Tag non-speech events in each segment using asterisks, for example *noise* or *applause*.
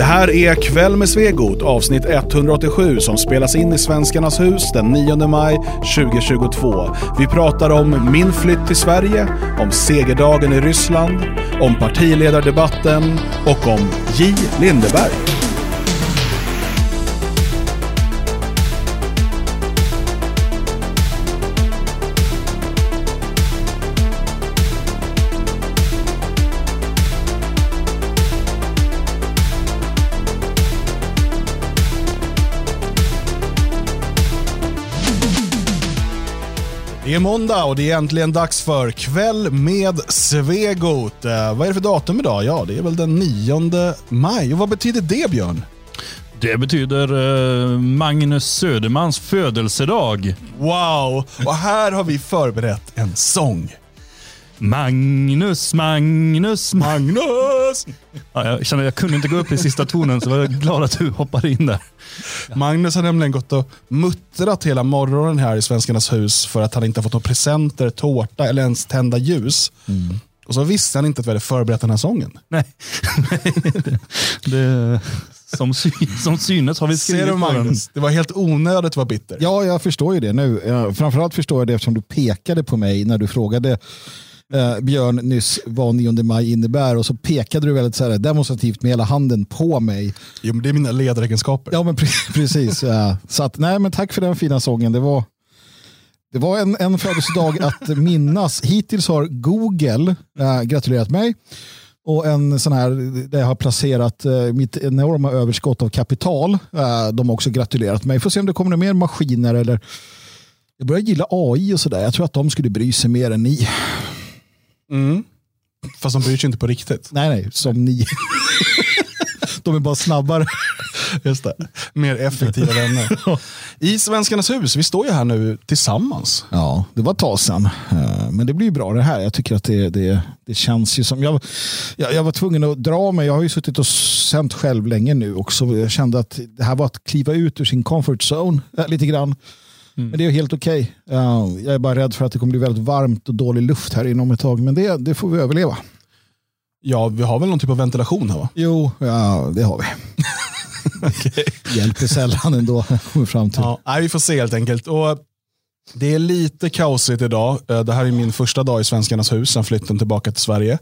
Det här är Kväll med Svegot, avsnitt 187 som spelas in i Svenskarnas hus den 9 maj 2022. Vi pratar om min flytt till Sverige, om segerdagen i Ryssland, om partiledardebatten och om J. Lindeberg. Det är måndag och det är äntligen dags för Kväll med Svegot. Eh, vad är det för datum idag? Ja, det är väl den 9 maj. Och vad betyder det, Björn? Det betyder eh, Magnus Södermans födelsedag. Wow! Och här har vi förberett en sång. Magnus, Magnus, Magnus! *laughs* Ja, jag känner jag kunde inte gå upp i sista tonen så jag är glad att du hoppade in där. Magnus har nämligen gått och muttrat hela morgonen här i Svenskarnas hus för att han inte har fått några presenter, tårta eller ens tända ljus. Mm. Och så visste han inte att vi hade förberett den här sången. Nej, det, *laughs* det, som, sy, som synes har vi skrivit Ser du den. Magnus? Det var helt onödigt att vara bitter. Ja, jag förstår ju det nu. Framförallt förstår jag det eftersom du pekade på mig när du frågade eh, Björn nyss vad 9 maj innebär och så pekade du väldigt så här, demonstrativt med hela handen på mig. Jo, men det är mina ledaregenskaper. Ja, men pre- *laughs* precis. Ja. Så att, nej, men tack för den fina sången. Det var, det var en, en födelsedag att *laughs* minnas. Hittills har Google eh, gratulerat mig och en sån här där jag har placerat eh, mitt enorma överskott av kapital. Eh, de har också gratulerat mig. Får se om det kommer mer maskiner eller jag börjar gilla AI och sådär. Jag tror att de skulle bry sig mer än ni. Mm. Fast de bryr sig inte på riktigt. Nej, nej, som ni. *laughs* de är bara snabbare. Just det. Mer effektiva vänner. *laughs* I Svenskarnas hus, vi står ju här nu tillsammans. Ja, det var ett tag sedan. Eh, Men det blir bra det här. Jag tycker att det, det, det känns ju som... Jag, jag, jag var tvungen att dra mig. Jag har ju suttit och sänt själv länge nu också. Jag kände att det här var att kliva ut ur sin comfort zone eh, lite grann. Men det är helt okej. Eh, Jag är bara rädd för att det kommer bli väldigt varmt och dålig luft här inom ett tag. Men det, det får vi överleva. Ja, vi har väl någon typ av ventilation här va? Jo, ja, det har vi. *laughs* *laughs* Hjälper sällan ändå. Kommer fram till. Ja, nej, vi får se helt enkelt. Och det är lite kaosigt idag. Eh, Det här är min första dag i Svenskarnas hus sen flytten tillbaka till Sverige.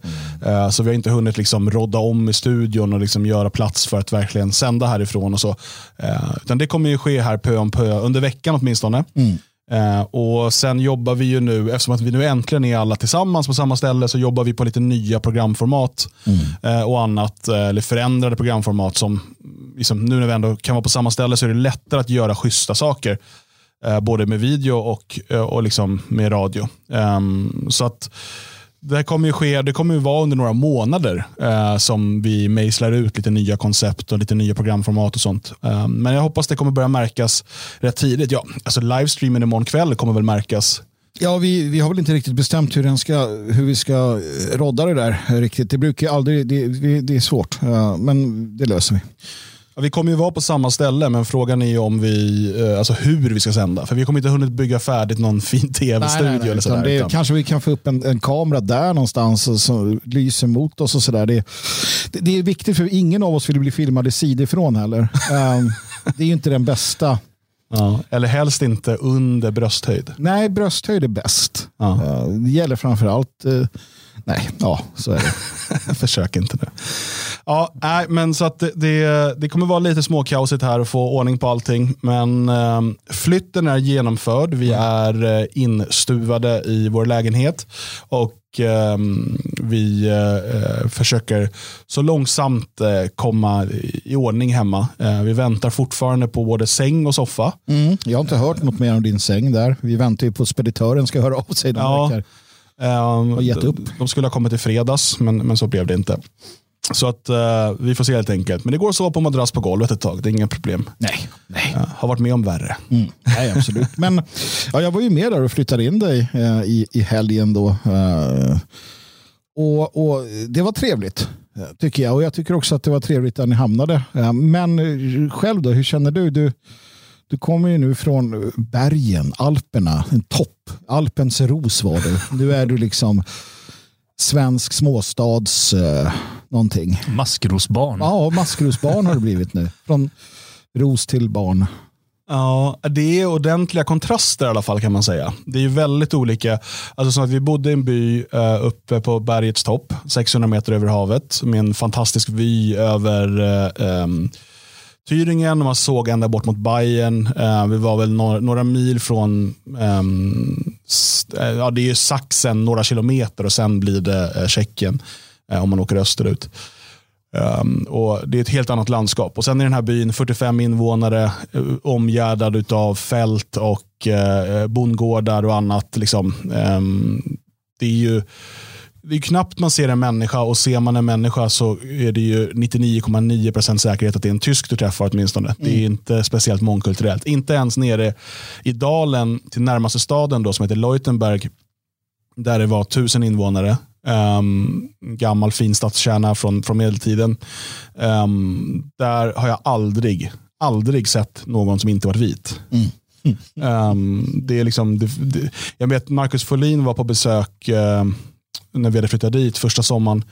Eh, Så vi har inte hunnit liksom rodda om i studion och liksom göra plats för att verkligen sända härifrån. Och så. Eh, Utan det kommer ju ske här pö om pö, under veckan åtminstone. Eh, och Sen jobbar vi ju nu, eftersom att vi nu äntligen är alla tillsammans på samma ställe, så jobbar vi på lite nya programformat eh, och annat, eller förändrade programformat som, liksom, nu när vi ändå kan vara på samma ställe så är det lättare att göra schyssta saker. Eh, både med video och, eh, och liksom med radio. Ehm, så att det här kommer ju ske, det kommer ju vara under några månader eh, som vi mejslar ut lite nya koncept och lite nya programformat och sånt. Eh, men jag hoppas det kommer börja märkas rätt tidigt. Ja, alltså livestreamen imorgon kväll kommer väl märkas. Ja, vi, vi har väl inte riktigt bestämt hur, den ska, hur vi ska eh, rodda det där riktigt. Det brukar aldrig, det, det, det är svårt, eh, men det löser vi. Ja, vi kommer ju vara på samma ställe men frågan är om vi, eh, alltså hur vi ska sända. För vi kommer inte hunnit bygga färdigt någon fin *laughs* tv-studio eller sådär. det, utan- Kanske vi kan få upp en, en kamera där någonstans så lyser mot oss och sådär. Det, det, det är viktigt för ingen av oss vill bli filmade sidifrån heller. *laughs* Ehm, det är ju inte den bästa. ja, eller helst inte under brösthöjd. Nej, brösthöjd är bäst. Ja. Eh, det gäller framför allt, eh, nej, ja så är det. *laughs* Försök inte nu. Ja, nej, men så att det, det, det kommer vara lite småkaosigt här att få ordning på allting. Men eh, flytten är genomförd. Vi är eh, instuvade i vår lägenhet. Och eh, vi eh, försöker så långsamt eh, komma i, ordning hemma. Eh, vi väntar fortfarande på både säng och soffa. Mm, jag har inte hört något mer om din säng där. Vi väntar ju på speditören ska höra av sig. Ja. Ja. Eh, gett upp. de, skulle ha kommit i fredags, men, men så blev det inte. Så att eh, vi får se helt enkelt. Men det går så på madrass på golvet ett tag, det är inga problem. Nej, nej. Eh, har varit med om värre. Mm, nej, absolut. Men ja, jag var ju med där och flyttade in dig eh, i, i helgen då. Och, och det var trevligt tycker jag. Och jag tycker också att det var trevligt där ni hamnade. Men själv då, hur känner du? Du, du kommer ju nu från bergen, Alperna, en topp. Alpens ros var du. Nu är du liksom svensk småstads eh, någonting. Maskrosbarn. Ja, maskrosbarn har det blivit nu. Från ros till barn. Ja, det är ordentliga kontraster i alla fall kan man säga. Det är väldigt olika. Alltså som att vi bodde i en by uh, uppe på bergets topp, 600 meter över havet, med en fantastisk vy över uh, um, Thüringen man såg ända bort mot Bayern. Eh, vi var väl några, några mil från, ehm, eh, ja det är ju Sachsen, några kilometer och sen blir det eh, Tjeckien eh, om man åker österut. Um, och det är ett helt annat landskap. Och Sen är den här byn 45 invånare, eh, omgärdad av fält och uh, bondgårdar och annat. Liksom. Um, det är ju det är knappt man ser en människa och ser man en människa så är det ju 99,9% säkerhet att det är en tysk du träffar åtminstone. Mm. Det är mm. inte speciellt mångkulturellt. Inte ens nere i dalen till närmaste staden då, som heter Leutenberg där det var tusen invånare Um, gammal fin stadskärna från, från medeltiden. Um, där har jag aldrig, aldrig sett någon som inte varit vit. Mm. Um, det är liksom, det, det, jag vet Marcus Folin var på besök uh, när vi hade flyttat dit första sommaren.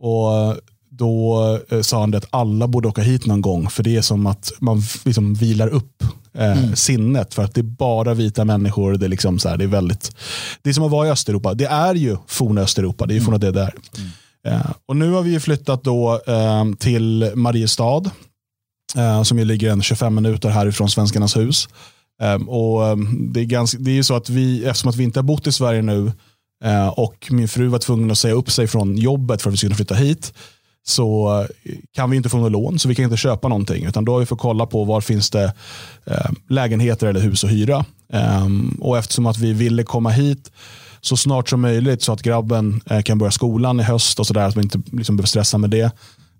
Och då uh, sa han att alla borde åka hit någon gång. För det är som att man liksom vilar upp eh, mm. sinnet. För att det är bara vita människor. Det är, liksom så här, det är, väldigt, det är som att vara i Östeuropa. Det är ju forna Östeuropa. Det är ju mm. det där. Mm. Eh, och nu har vi flyttat då eh, till Mariestad. Eh, som ju ligger en 25 minuter härifrån Svenskarnas hus. Eh, och det är, ganska, det är ju så att vi, eftersom att vi inte har bott i Sverige nu eh, Eh, och min fru var tvungen att säga upp sig från jobbet för att vi skulle flytta hit så eh, kan vi inte få något lån så vi kan inte köpa någonting. Utan då har vi fått kolla på var finns det eh, lägenheter eller hus att hyra. Ehm, och eftersom att vi ville komma hit så snart som möjligt så att grabben kan börja skolan i höst och sådär. Att vi inte liksom behöver stressa med det.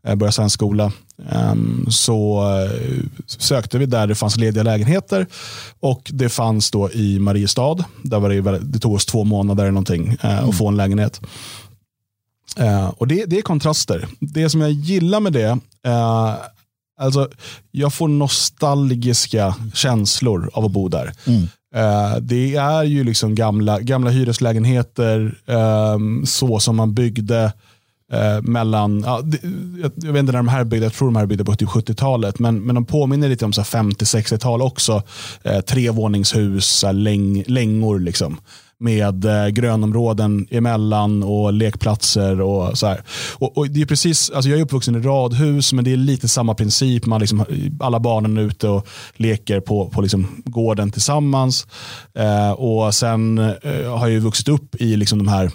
Eh, börja svensk skola. Um, så eh, sökte vi där det fanns lediga lägenheter. Och det fanns då i Mariestad. Där var det, det tog oss två månader eller någonting eh, mm. att få en lägenhet. Och det, det är kontraster. Det som jag gillar med det, alltså, jag får nostalgiska känslor av att bo där. Mm. Uh, det är ju liksom gamla, gamla hyreslägenheter, um, så som man byggde Eh, mellan, ja, det, jag, jag, vet inte när de här byggde, jag tror de här byggde på typ 70-talet, men, men de påminner lite om 50-60-tal också. Eh, trevåningshus, läng, längor liksom med eh, grönområden emellan och lekplatser. och så här. Och, och det är precis, alltså Jag är uppvuxen i radhus, men det är lite samma princip. Man liksom, alla barnen är ute och leker på, på liksom gården tillsammans. Eh, och Sen eh, har jag vuxit upp i liksom de här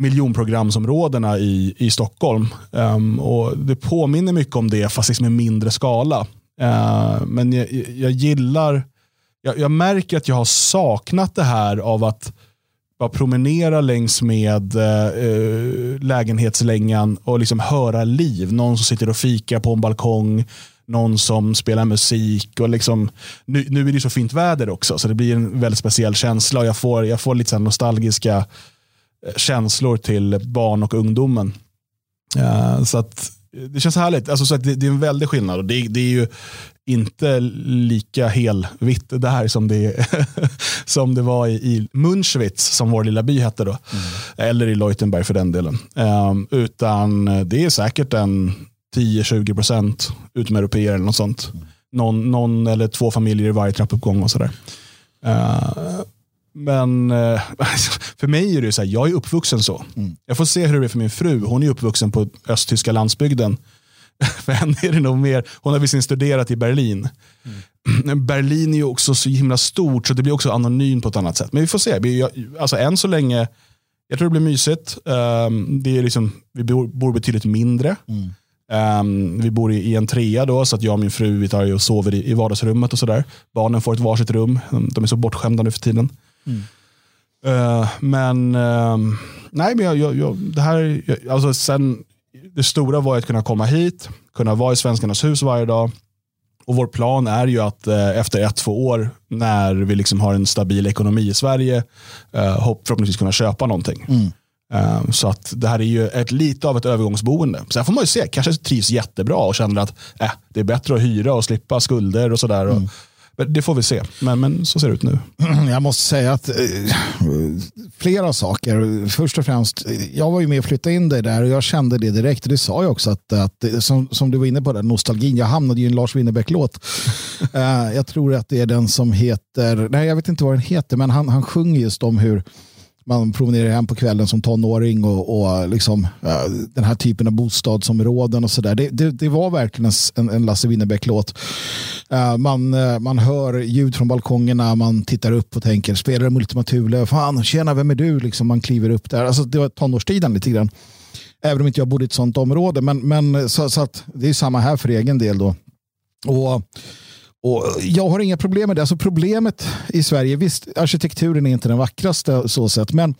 miljonprogramsområdena i, i Stockholm. Um, och Det påminner mycket om det, fast liksom i mindre skala. Uh, men jag, jag gillar jag, jag, märker att jag har saknat det här av att bara promenera längs med uh, lägenhetslängan och liksom höra liv. Någon som sitter och fikar på en balkong, någon som spelar musik. och liksom, nu, nu är det så fint väder också så det blir en väldigt speciell känsla och jag får, jag får lite så nostalgiska känslor till barn och ungdomen. Uh, så att det känns härligt. Alltså, så det, det, är en väldig skillnad. Och det, det är ju inte lika helvitt det här som det, *laughs* som det var i, i Munschwitz, som vår lilla by hette då. Mm. Eller i Leutenberg för den delen. Um, utan det är säkert en 10-20% utomeuropeer eller något sånt. Någon, någon, eller två familjer i varje trappuppgång och sådär. Uh, men uh, *laughs* för mig är det så här, jag är uppvuxen så. Mm. Jag får se hur det är för min fru. Hon är uppvuxen på östtyska landsbygden *laughs* För henne är det nog mer, hon har visserligen studerat i Berlin. Mm. *clears throat* Berlin är ju också så himla stort så det blir också anonymt på ett annat sätt. Men vi får se. Alltså, än så länge, jag tror det blir mysigt. Um, det är liksom, vi bor, betydligt mindre. Mm. Um, vi bor i, en trea då, så att jag och min fru vi tar och sover i, i vardagsrummet och sådär. Barnen får ett varsitt rum. De, de är så bortskämda nu för tiden. Mm. Uh, men uh, nej, men jag, jag, jag, det här, alltså sen det stora var att kunna komma hit, kunna vara i Svenskarnas hus varje dag. Och Vår plan är ju att eh, efter ett, två år, när vi liksom har en stabil ekonomi i Sverige, eh, förhoppningsvis kunna köpa någonting. Mm. Um, så att det här är ju ett, lite av ett övergångsboende. Sen får man ju se, kanske trivs jättebra och känner att äh, det är bättre att hyra och slippa skulder och sådär. Mm. Det får vi se, men, men så ser det ut nu. *clears throat* Jag måste säga att eh, flera saker. Först och främst, jag var ju med och flyttade in dig där och jag kände det direkt. Det sa jag också, att, att som, som du var inne på, den nostalgin. Jag hamnade ju i en Lars Winnerbäck-låt. uh, *laughs* jag tror att det är den som heter, nej jag vet inte vad den heter, men han, han sjunger just om hur man promenerar hem på kvällen som tonåring och, och liksom, uh, den här typen av bostadsområden och sådär. Det, det, det, var verkligen en, en Lasse Winnerbäck-låt. Uh, man, uh, man hör ljud från balkongerna, man tittar upp och tänker, spelar de Ultima Thule? Fan, tjena, vem är du? Liksom, man kliver upp där. Alltså, det var tonårstiden lite grann. Även om inte jag bodde i ett sånt område. Men, men så, så att det är samma här för egen del då. Och och jag har inga problem med det. Alltså problemet i Sverige, visst arkitekturen är inte den vackraste så sett, men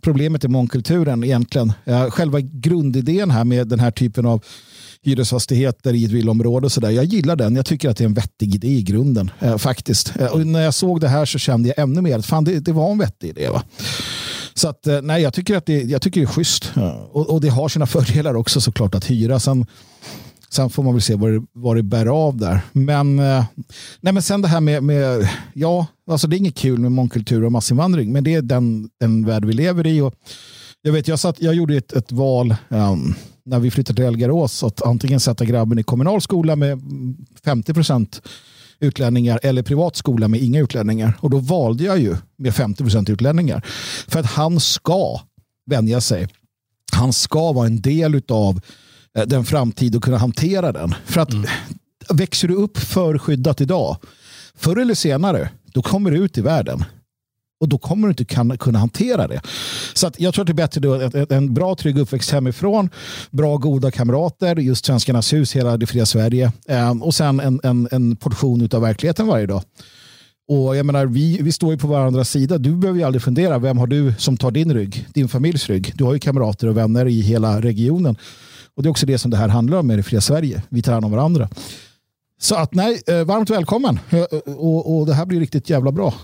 problemet är mångkulturen egentligen. Eh, själva grundidén här med den här typen av hyresfastigheter i ett villområde och sådär. Jag gillar den. Jag tycker att det är en vettig idé i grunden eh, faktiskt. Eh, och när jag såg det här så kände jag ännu mer att fan, det, det var en vettig idé. Va? Så att, eh, nej, jag tycker att det, jag tycker det är schysst. Och, och det har sina fördelar också såklart att hyra. Sen, Sen får man väl se vad det, vad det bär av där. Men, eh, nej men sen det här med, med, ja, alltså det är inget kul med mångkultur och massinvandring, men det är den, den värld vi lever i. Och jag, vet, jag, satt, jag gjorde ett, ett val um, när vi flyttade till Elgarås, att antingen sätta grabben i kommunal skola med 50 procent utlänningar eller privat skola med inga utlänningar. Och då valde jag ju med 50 procent utlänningar. För att han ska vänja sig. Han ska vara en del av den framtid och kunna hantera den. För att mm. växer du upp för skyddat idag, förr eller senare, då kommer du ut i världen. Och då kommer du inte kan, kunna hantera det. Så jag tror att det är bättre då att en bra trygg uppväxt hemifrån, bra goda kamrater, just Svenskarnas hus, hela det fria Sverige eh, och sen en, en, en portion av verkligheten varje dag. Och jag menar, vi, vi står ju på varandras sida. Du behöver ju aldrig fundera, vem har du som tar din rygg? Din familjs rygg. Du har ju kamrater och vänner i hela regionen. Och det är också det som det här handlar om med det fria Sverige. Vi tar hand om varandra. Så att nej, eh, varmt välkommen. Eh, och, och det här blir riktigt jävla bra.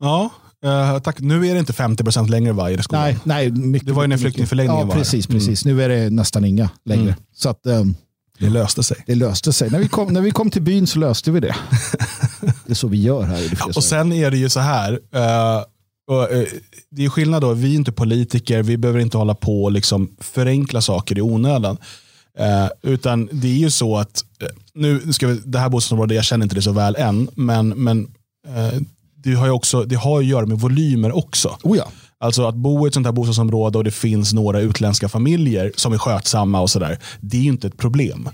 Ja, Uh, tack. Nu är det inte 50% längre va, i skolan? Nej, nej mycket, det var ju när flyktingförläggningen ja, precis, var precis. Mm. Nu är det nästan inga längre. Mm. Så att, um, det löste sig. Det löste sig. När vi, kom, när vi kom till byn så löste vi det. *laughs* det är så vi gör här. I det och sen är det ju så här. Uh, och, eh, det är skillnad då, vi är inte politiker, vi behöver inte hålla på och liksom förenkla saker i onödan. Eh, utan det är ju så att, eh, nu ska vi, det här bostadsområdet, jag känner inte det så väl än, men, men eh, det har ju också, det har att göra med volymer också. Oh ja. Alltså att bo i ett sånt här bostadsområde och det finns några utländska familjer som är skötsamma och sådär. Det är ju inte ett problem.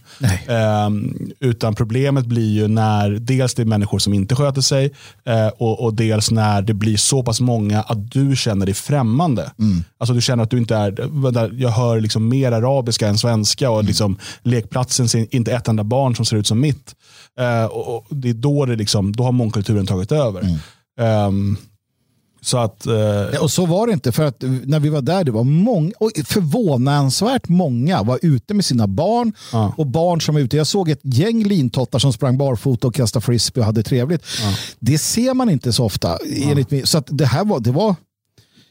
Um, utan problemet blir ju när dels det är människor som inte sköter sig uh, och, och, dels när det blir så pass många att du känner dig främmande. Mm. Alltså du känner att du inte är, jag hör liksom mer arabiska än svenska och mm. liksom lekplatsen ser inte ett enda barn som ser ut som mitt. Uh, och, och, det är då, det liksom, då har mångkulturen tagit över. Mm. Um, så att, eh... ja, och så var det inte, för att när vi var där, det var många, och förvånansvärt många var ute med sina barn ja. och barn som var ute. Jag såg ett gäng lintottar som sprang barfota och kastade frisbee och hade trevligt. Ja. Det ser man inte så ofta. Enligt mig. Så att det här var, det var,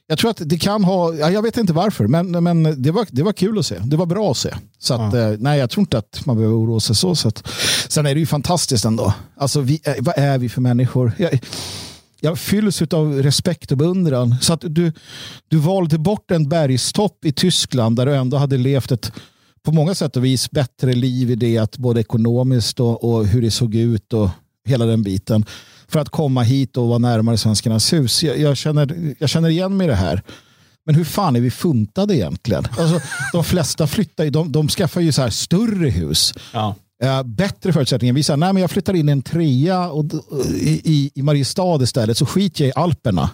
jag tror att det kan ha, jag vet inte varför, men, men det, var, det var kul att se. Det var bra att se. Så att, ja. Eh, nej, jag tror inte att man behöver oroa sig så. så att, sen är det ju fantastiskt ändå. Alltså, vi, vad är vi för människor? Jag, jag fylls av respekt och beundran. Så att du, du valde bort en bergstopp i Tyskland där du ändå hade levt ett på många sätt och vis bättre liv i det att både ekonomiskt och, och hur det såg ut och hela den biten för att komma hit och vara närmare Svenskarnas hus. Jag, jag, känner, jag känner igen mig i det här. Men hur fan är vi funtade egentligen? Alltså, de flesta flyttar ju, de, de skaffar ju så här större hus. Ja. Uh, bättre förutsättningar. Vi sa, nej men jag flyttar in en trea och, i, i, i Mariestad istället så skiter jag i Alperna.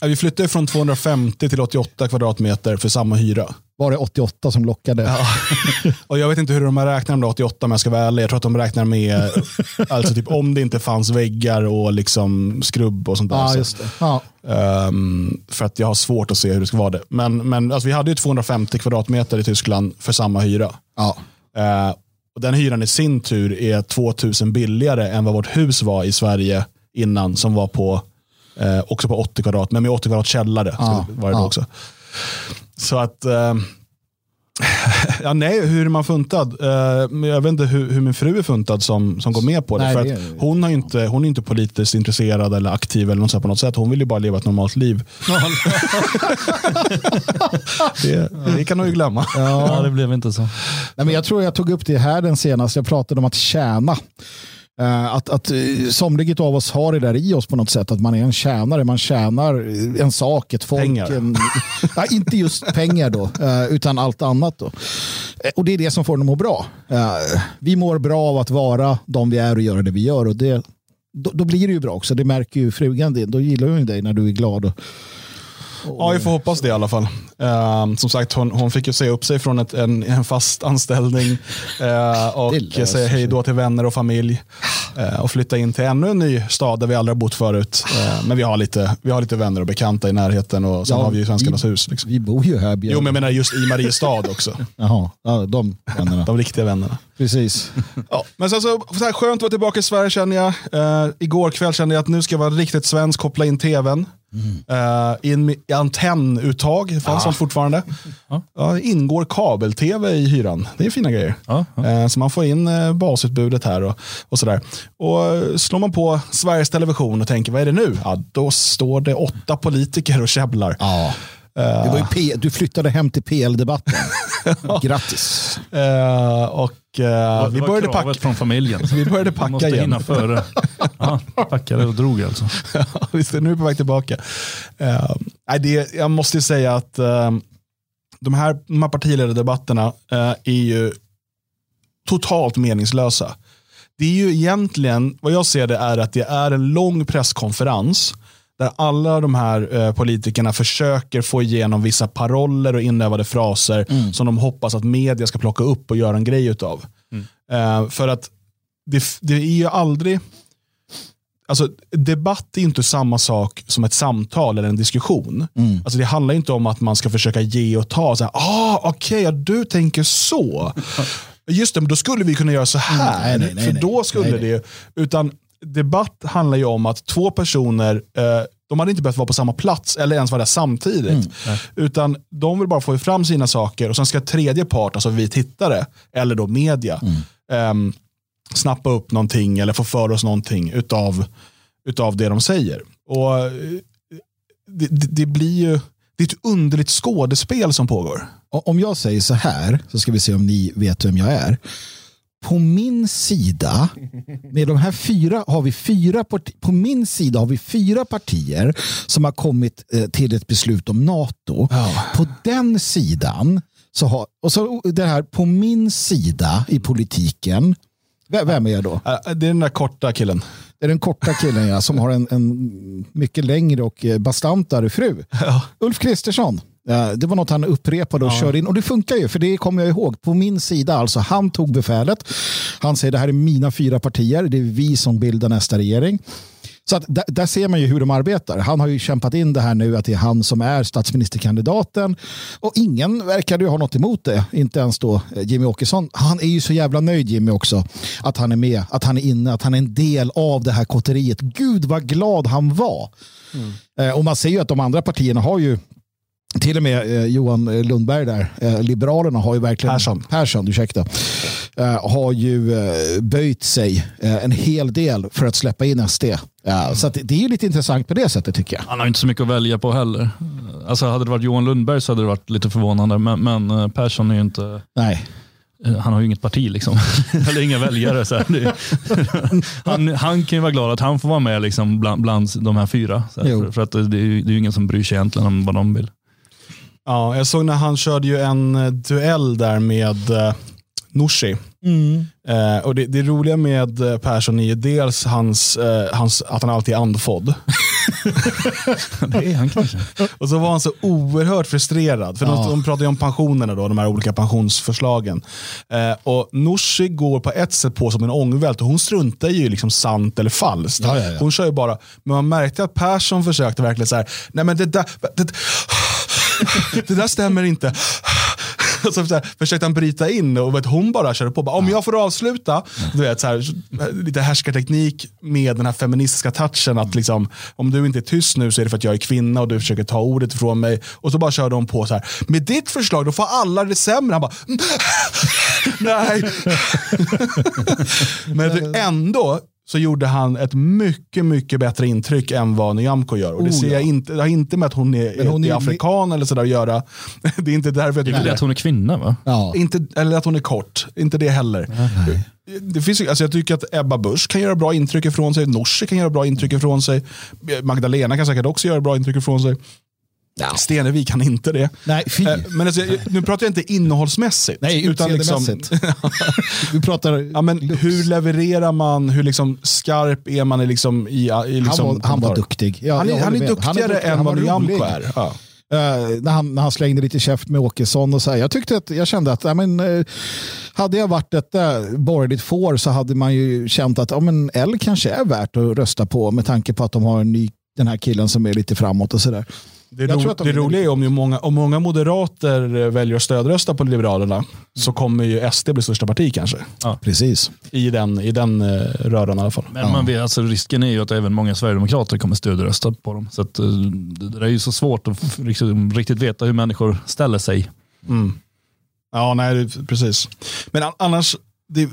Ja, vi flyttade från 250 till 88 kvadratmeter för samma hyra. Var det 88 som lockade? Ja. *laughs* och jag vet inte hur de räknar med 88 om jag ska vara ärlig. Jag tror att de räknar med alltså typ om det inte fanns väggar och liksom skrubb och sånt där. Ja, just. Ja. Um, för att jag har svårt att se hur det ska vara det. Men, men alltså, vi hade ju 250 kvadratmeter i Tyskland för samma hyra. Ja. Uh, och Den hyran i sin tur är 2000 billigare än vad vårt hus var i Sverige innan som var på eh, också på 80 kvadrat, men med 80 kvadrat källare. Ja, var det ja. också. Så att eh, *laughs* Ja, nej, hur är man funtad? Men jag vet inte hur, hur min fru är funtad som, som går med på det. Nej, för det att är- hon, har inte, hon är inte politiskt intresserad eller aktiv eller något på något sätt. Hon vill ju bara leva ett normalt liv. *laughs* Det, det kan hon ju glömma. *laughs* Ja, det blev inte så. Nej, men jag tror jag tog upp det här den senaste. Jag pratade om att tjäna. Eh, att, att eh, somliga av oss har det där i oss på något sätt. Att man är en tjänare. Man tjänar eh, en sak, ett folk. Pengar. En, *laughs* ja, inte just pengar då, utan allt annat. Då. Och det är det som får dem att må bra. Vi mår bra av att vara de vi är och göra det vi gör. Och det, då, då blir det ju bra också. Det märker ju frugan din. Då gillar hon dig när du är glad. Och, Ja, vi får hoppas det i alla fall. Ehm, som sagt, hon, hon fick ju säga upp sig från ett, en, en fast anställning Det och säga hej då till vänner och familj. eh, och flytta in till ännu en ny stad där vi aldrig har bott förut. Eh, men vi har, lite, vi har lite vänner och bekanta i närheten och sen Ja, har vi ju Svenskarnas vi- hus. Liksom. vi bor ju här. Björn. Jo, men jag menar just i Mariestad också. *laughs* Jaha, ja, de vännerna. De riktiga vännerna. Precis. Ja, men sen så, så här, skönt att vara tillbaka i Sverige känner jag. Igår kväll kände jag att nu ska jag vara riktigt svensk, koppla in tvn. Eh, in med antennuttag, fanns sånt fortfarande. Ja. Ja, ingår kabel-tv i hyran. Det är fina grejer. Eh, så man får in eh, basutbudet här och, och sådär. Och slår man på Sveriges Television och tänker, vad är det nu? Ja, då står det åtta politiker och käbblar. Ja. Det var ju P- du flyttade hem till PL-debatten. *laughs* Grattis. Eh, och eh, Det vi började packa. från familjen. *laughs* Vi började packa måste igen. hinna före. Ja, packade och drog alltså. *laughs* Ja, Visst, nu är vi på väg tillbaka. Uh, nej, det, jag måste ju säga att eh, de, här, de här partiledardebatterna eh, är ju totalt meningslösa. Det är ju egentligen, vad jag ser det är att det är en lång presskonferens där alla de här eh, politikerna försöker få igenom vissa paroller och inövade fraser som de hoppas att media ska plocka upp och göra en grej utav. Eh, för att det, det är ju aldrig, alltså debatt är inte samma sak som ett samtal eller en diskussion. Alltså det handlar inte om att man ska försöka ge och ta. Så här, ah, Okej, ja, du tänker så. *laughs* Just det, men då skulle vi kunna göra så här. Mm, nej, nej, för nej. då skulle Nej, nej. det, utan debatt handlar ju om att två personer, eh, de hade inte behövt vara på samma plats eller ens vara där samtidigt. Mm, utan de vill bara få fram sina saker och sen ska tredje part, alltså vi tittare, eller då media, Mm. ehm, snappa upp någonting eller få för oss någonting utav, utav det de säger. Och eh, det, det, det blir ju det är ett underligt skådespel som pågår. Om jag säger så här så ska vi se om ni vet vem jag är. På min sida, med de här fyra, har vi fyra på min sida har vi fyra partier som har kommit eh, till ett beslut om NATO. På den sidan, så har, och så det här på min sida i politiken, vem är jag då? Eh, Det är den där korta killen. Det är den korta killen ja, som har en, en mycket längre och eh, bastantare fru. Ulf Kristersson. Eh, Det var något han upprepade och körde in. Och det funkar ju, för det kommer jag ihåg. På min sida, alltså han tog befälet. Han säger det här är mina fyra partier. Det är vi som bildar nästa regering. Så att där, där ser man ju hur de arbetar. Han har ju kämpat in det här nu att det är han som är statsministerkandidaten. Och ingen verkade ju ha något emot det. Inte ens då eh, Jimmy Åkesson. Han är ju så jävla nöjd Jimmy också. Att han är med, att han är inne, att han är en del av det här kotteriet. Gud vad glad han var. Eh, och man ser ju att de andra partierna har ju till och med eh, Johan Lundberg där, eh, Liberalerna har ju verkligen, Persson. Persson ursäkta, eh, har ju eh, böjt sig eh, en hel del för att släppa in SD. Ja, så att det- är ju lite intressant på det sättet tycker jag. Han har inte så mycket att välja på heller. Alltså hade det varit Johan Lundberg så hade det varit lite förvånande. Men, men eh, Persson är ju inte, Nej. eh, han har ju inget parti liksom. *laughs* Eller inga väljare. Så *laughs* han, han kan ju vara glad att han får vara med liksom bland, bland de här fyra. Så för, för att det är, ju, det är ju ingen som bryr sig egentligen om vad de vill. Ja, jag såg när han körde ju en eh, duell där med eh, Nooshi. Eh, och det, det roliga med eh, Persson är ju dels hans, eh, hans, att han alltid är andfådd. *laughs* Det är han kanske. *laughs* Och så var han så oerhört frustrerad. För Ja. de, de pratar ju om pensionerna, då, de här olika pensionsförslagen. Eh, och Nooshi går på ett sätt på som en ångvält och hon struntar ju liksom sant eller falskt. Ja, ja, ja. Hon kör ju bara, men man märkte att Persson försökte verkligen så här, nej men det där, det, *laughs* det där stämmer inte. *laughs* så, så här, försökte han bryta in och vet, hon bara körde på. Bara, Om jag får avsluta, du vet, så här, lite härskarteknik med den här feministiska touchen. Att liksom, om du inte är tyst nu så är det för att jag är kvinna och du försöker ta ordet ifrån mig. Och så bara körde hon på så här. Med ditt förslag då får alla det sämre. Han bara, *laughs* nej. Men ändå så gjorde han ett mycket, mycket bättre intryck än vad Nyamko gör. Och det, Oh, ser jag ja. inte, det har inte med att hon är, hon är, är- afrikan eller sådär att göra. *laughs* Det är inte därför jag Det är tycker det att hon är kvinna va? Ja. inte, eller att hon är kort, inte det heller. Det finns, alltså jag tycker att Ebba Busch kan göra bra intryck ifrån sig, Nooshi kan göra bra intryck ifrån sig, Magdalena kan säkert också göra bra intryck ifrån sig. Stenevi kan inte det. Nej, fy. Eh, Men alltså, nu pratar jag inte innehållsmässigt. Nej, utan liksom, utseendemässigt. *laughs* Vi pratar ja, men hur levererar man, hur liksom skarp är man i, liksom, i, i liksom, han, var, han var duktig. Ja, Han är, han är håller med. duktigare duktig. än Han vad Nyamko är. Ja. Eh, när, han, när han slängde lite käft med Åkesson och så här. Jag, tyckte att, jag kände att ja, men, eh, hade jag varit ett uh, borgerligt får så hade man ju känt att ja, men L kanske är värt att rösta på med tanke på att de har en ny, den här killen som är lite framåt och sådär. Det, Jag tror ro, att de det roliga är om, ju många, om många moderater eh, väljer att stödrösta på Liberalerna så kommer ju SD bli största parti kanske. Precis. I den, i den eh, röran i alla fall. Men man vet, alltså, risken är ju att även många sverigedemokrater kommer stödrösta på dem. Så att, eh, det är ju så svårt att f- liksom, riktigt veta hur människor ställer sig. Ja, nej, precis. Men an- annars, det,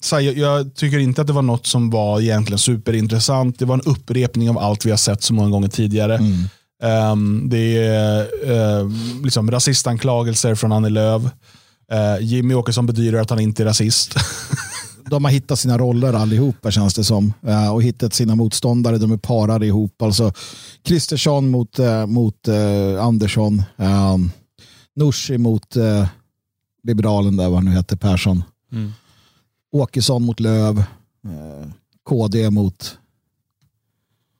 så här, jag, jag tycker inte att det var något som var egentligen superintressant. Det var en upprepning av allt vi har sett så många gånger tidigare. Ehm, det är uh, liksom rasistanklagelser från Annie Lööf. Eh, Jimmy Åkesson bedyrar att han inte är rasist. *laughs* De har hittat sina roller allihopa känns det som. Eh, och hittat sina motståndare. De är parade ihop. Alltså Kristersson mot, eh, mot Andersson. Uh, Nooshi mot eh, liberalen där, vad han nu heter, Persson. Mm. Åkesson mot Löv. KD mot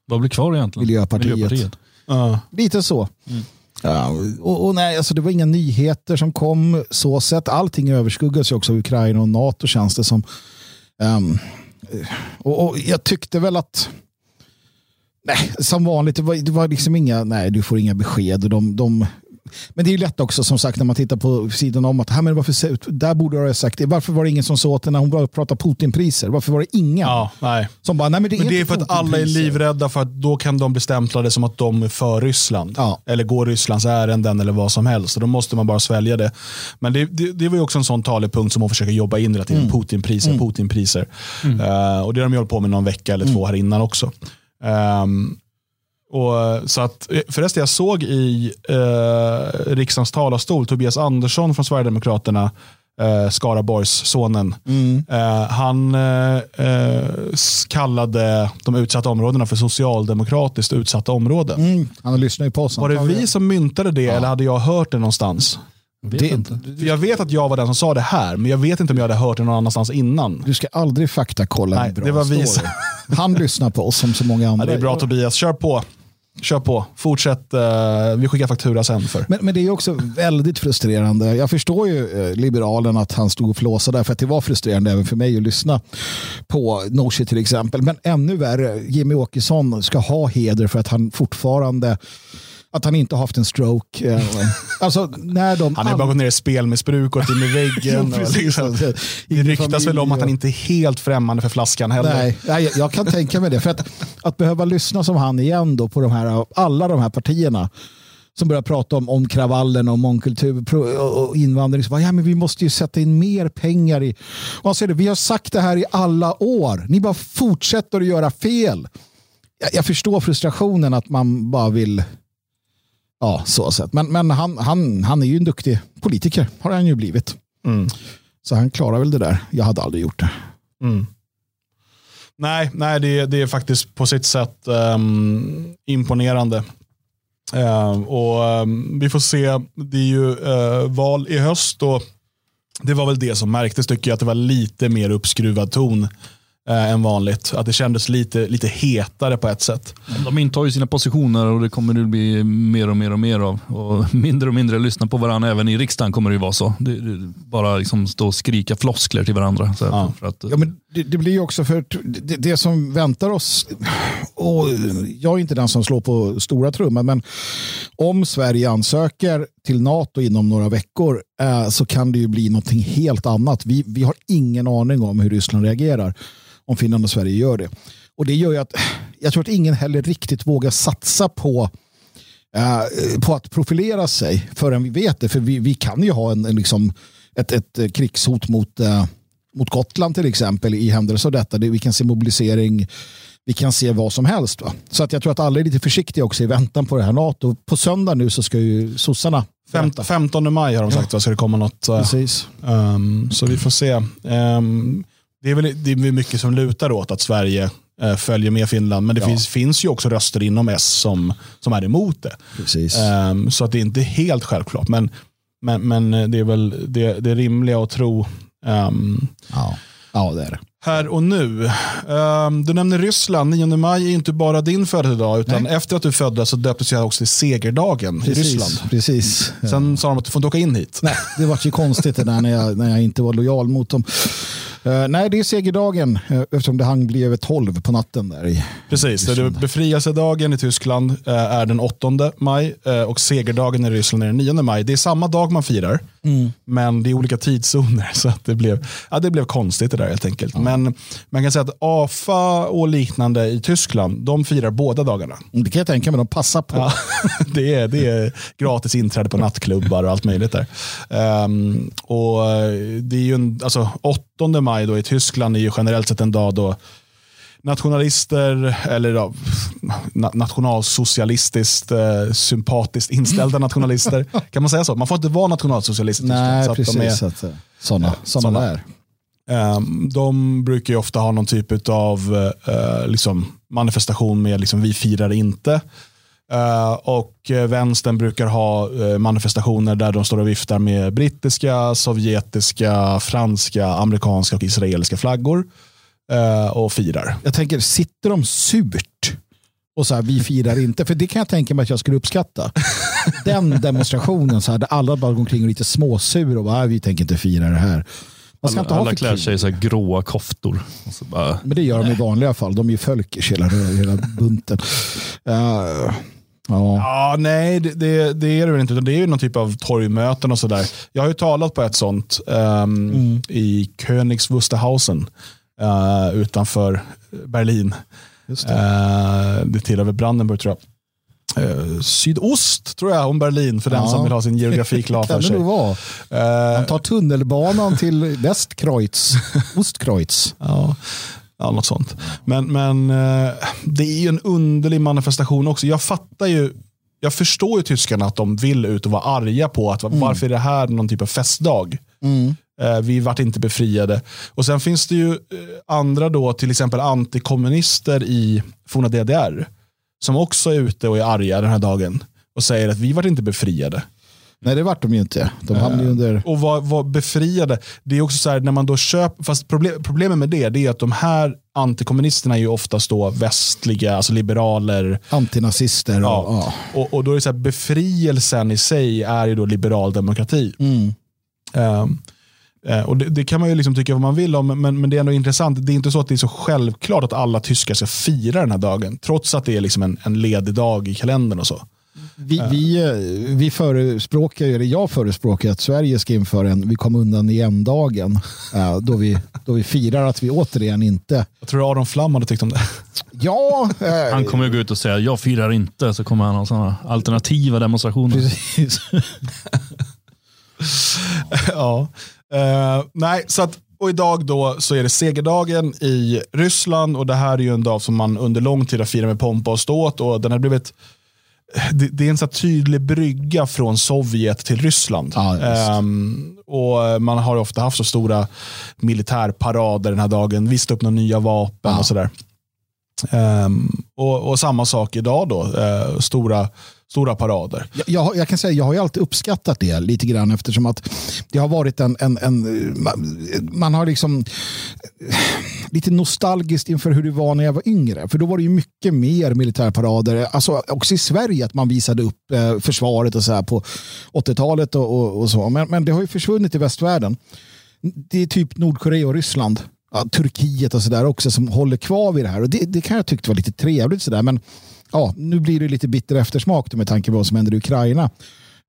Vad blir kvar egentligen? Miljöpartiet. Ja. Lite så. Mm. Ja, och, och nej, alltså det var inga nyheter som kom så sett. Allting överskuggas ju också av Ukraina och NATO känns det som. Ehm, och, och jag tyckte väl att nej, som vanligt, det var, det var liksom inga, nej du får inga besked. Och de, de, men det är ju lätt också som sagt när man tittar på sidan om att här, men varför, där borde du ha sagt det. Varför var det ingen som sa åt det när hon bara pratade Putinpriser? Varför var det ingen Ja, nej. som bara, nej men det är, Men det är för att alla är livrädda för att då kan de bli stämplade som att de är för Ryssland. Ja. Eller går Rysslands ärenden eller vad som helst. Och då måste man bara svälja det. Men det, det, det var ju också en sån talepunkt som hon försöker jobba in hela tiden. Mm. Putinpriser, Putinpriser. Eh, och det har de ju hållit på med någon vecka eller Mm. två här innan också. Ehm, och, så att, förresten, jag såg i eh, riksdagens talarstol Tobias Andersson från Sverigedemokraterna, eh, Skaraborgs sonen. Mm. Eh, han eh, eh, kallade de utsatta områdena för socialdemokratiskt utsatta områden. Mm, han lyssnar ju på oss. Var det vi som myntade det eller hade jag hört det någonstans? Vet Det- jag vet att jag var den som sa det här, men jag vet inte om jag hade hört det någon annannanstans innan. Du ska aldrig faktakolla Nej, en bra det var vi. Han lyssnar på oss som så många Ja, andra. det är bra Tobias, kör på. Kör på, fortsätt. Eh, vi skickar faktura sen för. Men, men det är också väldigt frustrerande. Jag förstår ju eh, liberalen att han stod och flåsade där för att det var frustrerande även för mig att lyssna på Nooshi till exempel. Men ännu värre, Jimmy Åkesson ska ha heder för att han fortfarande att han inte har haft en stroke. Eh, Alltså när de... Han har bara gått ner i spelmissbruk och in i väggen. *laughs* Jo, liksom. Det ryktas väl om att han inte är helt främmande för flaskan heller. Nej, nej, jag kan tänka mig det. För att, att behöva lyssna som han igen då på de här, alla de här partierna som börjar prata om, om kravallen och mångkultur och och invandring. Så bara, ja, men vi måste ju sätta in mer pengar i... Och han säger det, vi har sagt det här i alla år. Ni bara fortsätter att göra fel. Jag, jag förstår frustrationen att man bara vill... Ja, så sett. Men, men han, han, han är ju en duktig politiker, har han ju blivit. Mm. Så han klarar väl det där. Jag hade aldrig gjort det. Mm. Nej, nej det, är- det är faktiskt på sitt sätt ehm, imponerande. Ehm, och ehm, Vi får se, det är ju eh, val i höst och det var väl det som märktes tycker jag, att det var lite mer uppskruvad ton eh, än vanligt. Att det kändes lite, lite hetare på ett sätt. De intar ju sina positioner och det kommer det bli mer och mer och mer av. Och *laughs* mindre och mindre lyssna på varandra. Även i riksdagen kommer det ju vara så. Det, det, bara liksom stå och skrika floskler till varandra. Så Ja. för att, Ja, men det, det blir ju också för det, det som väntar oss och jag är inte den som slår på stora trumman, men om Sverige ansöker till NATO inom några veckor eh, så kan det ju bli någonting helt annat. Vi, vi har ingen aning om hur Ryssland reagerar om Finland och Sverige gör det. Och det gör ju att jag tror att ingen heller riktigt vågar satsa på eh, på att profilera sig förrän vi vet det. För vi, vi kan ju ha en, en liksom, ett, ett krigshot mot, eh, mot Gotland till exempel i händelse av detta. Det, vi kan se mobilisering, vi kan se vad som helst. Va? Så att jag tror att alla är lite försiktiga också i väntan på det här NATO. På söndag nu så ska ju sossarna Fem, 15 maj har de sagt, ja. ska det komma något. Uh, Precis. Um, så vi får se. Um, det, är väl, det är mycket som lutar åt att Sverige uh, följer med Finland, men det ja. finns, finns ju också röster inom S som, som är emot det. Um, så att det är inte helt självklart, men, men, men det är väl det, det rimliga att tro. ja. ja, det är det här och nu. Um, du nämner Ryssland. 9 maj är inte bara din födelsedag, utan Nej. efter att du föddes så döptes jag också till segerdagen precis, i Ryssland. Precis. Sen sa de att du får inte åka in hit. Nej, det var ju konstigt det där när jag, när jag inte var lojal mot dem. Uh, nej, det är segerdagen uh, eftersom det bli över tolv på natten. där i Precis, det befrielsedagen i Tyskland uh, är den 8 maj och segerdagen i Ryssland är den 9 maj. Det är samma dag man firar, mm. men det är olika tidszoner. *laughs* Så att det, blev, ja, det blev konstigt det där helt enkelt. Ja. Men man kan säga att AFA och liknande i Tyskland, de firar båda dagarna. Det kan jag tänka mig, de passar på. Ja, *laughs* det, är, det är gratis inträde på nattklubbar och allt möjligt där. Um, och det är ju en, alltså 8 maj då i Tyskland är ju generellt sett en dag då nationalister, eller ja, nationalsocialistiskt eh, sympatiskt inställda *laughs* nationalister. kan man säga så? Man får inte vara nationalsocialist i Nej, så precis. De är, att, sådana, eh, sådana är. Um, de brukar ju ofta ha någon typ av uh, liksom manifestation med liksom, vi firar inte. Uh, och vänstern brukar ha uh, manifestationer där de står och viftar med brittiska, sovjetiska, franska, amerikanska och israeliska flaggor uh, och firar. Jag tänker, sitter de surt och så här, vi firar inte? För det kan jag tänka mig att jag skulle uppskatta. *laughs* Den demonstrationen, så här, där alla bara går omkring och är lite småsur och bara, vi tänker inte fira det här. Man ska alla, inte ha alla klär sig i så gråa koftor. Bara, Men det gör de i vanliga fall. De är ju folkish hela, hela bunten. Uh, Ja. ja, nej det, det, det, är det väl inte. Det är ju någon typ av torgmöten och sådär. Jag har ju talat på ett sånt um, mm. i Königs Wusterhausen uh, utanför Berlin. Just det. Uh, det tillhör väl Brandenburg tror jag. Uh, sydost tror jag om Berlin för ja. den som vill ha sin geografi klar för *laughs* sig. Vara. Uh, Han tar tunnelbanan till Westkreuz, *laughs* Ostkreuz. Ja. Ja, något sånt. Men, men uh, det är ju en underlig manifestation också. Jag fattar ju, jag förstår ju tyskarna att de vill ut och vara arga på att mm. varför är det här någon typ av festdag? Mm. Vi vart inte befriade. Och sen finns det ju andra då, till exempel antikommunister i forna DDR som också är ute och är arga den här dagen och säger att vi var inte befriade. Nej det vart de ju inte. De hamnade uh, under... Och var, var befriade. Det är också så här när man då köper, fast problem, problemet med det, det är att de här antikommunisterna är ju oftast då västliga, alltså liberaler. Antinazister. Ja. Och, ja. och, och då är det så här, befrielsen i sig är ju då liberal demokrati. Mm. Um, Eh, och det, det, kan man ju liksom tycka vad man vill om, men, men det är ändå intressant. Det är inte så att det är så självklart att alla tyskar ska fira den här dagen, trots att det är liksom en, en ledig dag i kalendern och så. Vi, vi, eh, vi förespråkar, eller jag förespråkar att Sverige ska införa en vi kom undan igen-dagen. Eh, då vi, då vi firar att vi återigen inte... Jag tror Aron Flam hade tyckt om det. Ja. Eh, han kommer ju gå ut och säga jag firar inte, så kommer han ha sådana alternativa demonstrationer. Precis. *laughs* ja. Uh, nej, så att, och idag då så är det segerdagen i Ryssland och det här är ju en dag som man under lång tid har firat med pompa och ståt och den har blivit det, det är en så tydlig brygga från Sovjet till Ryssland. Ja, um, och Man har ofta haft så stora militärparader den här dagen, visat upp några nya vapen ja. och sådär. Um, och, och, samma sak idag då, uh, stora stora parader. Jag, jag, jag, kan säga jag har ju alltid uppskattat det lite grann eftersom att det har varit en, en, en man har liksom eh, lite nostalgiskt inför hur det var när jag var yngre. För då var det ju mycket mer militärparader. Alltså också i Sverige att man visade upp eh, försvaret och så här på 80-talet och, och, och, så. Men, men det har ju försvunnit i västvärlden. Det är typ Nordkorea och Ryssland ja, Turkiet och sådär också som håller kvar vid det här. Och det, det kan jag tycka var lite trevligt sådär. Men ja, nu blir det lite bitter eftersmak med tanke på vad som händer i Ukraina.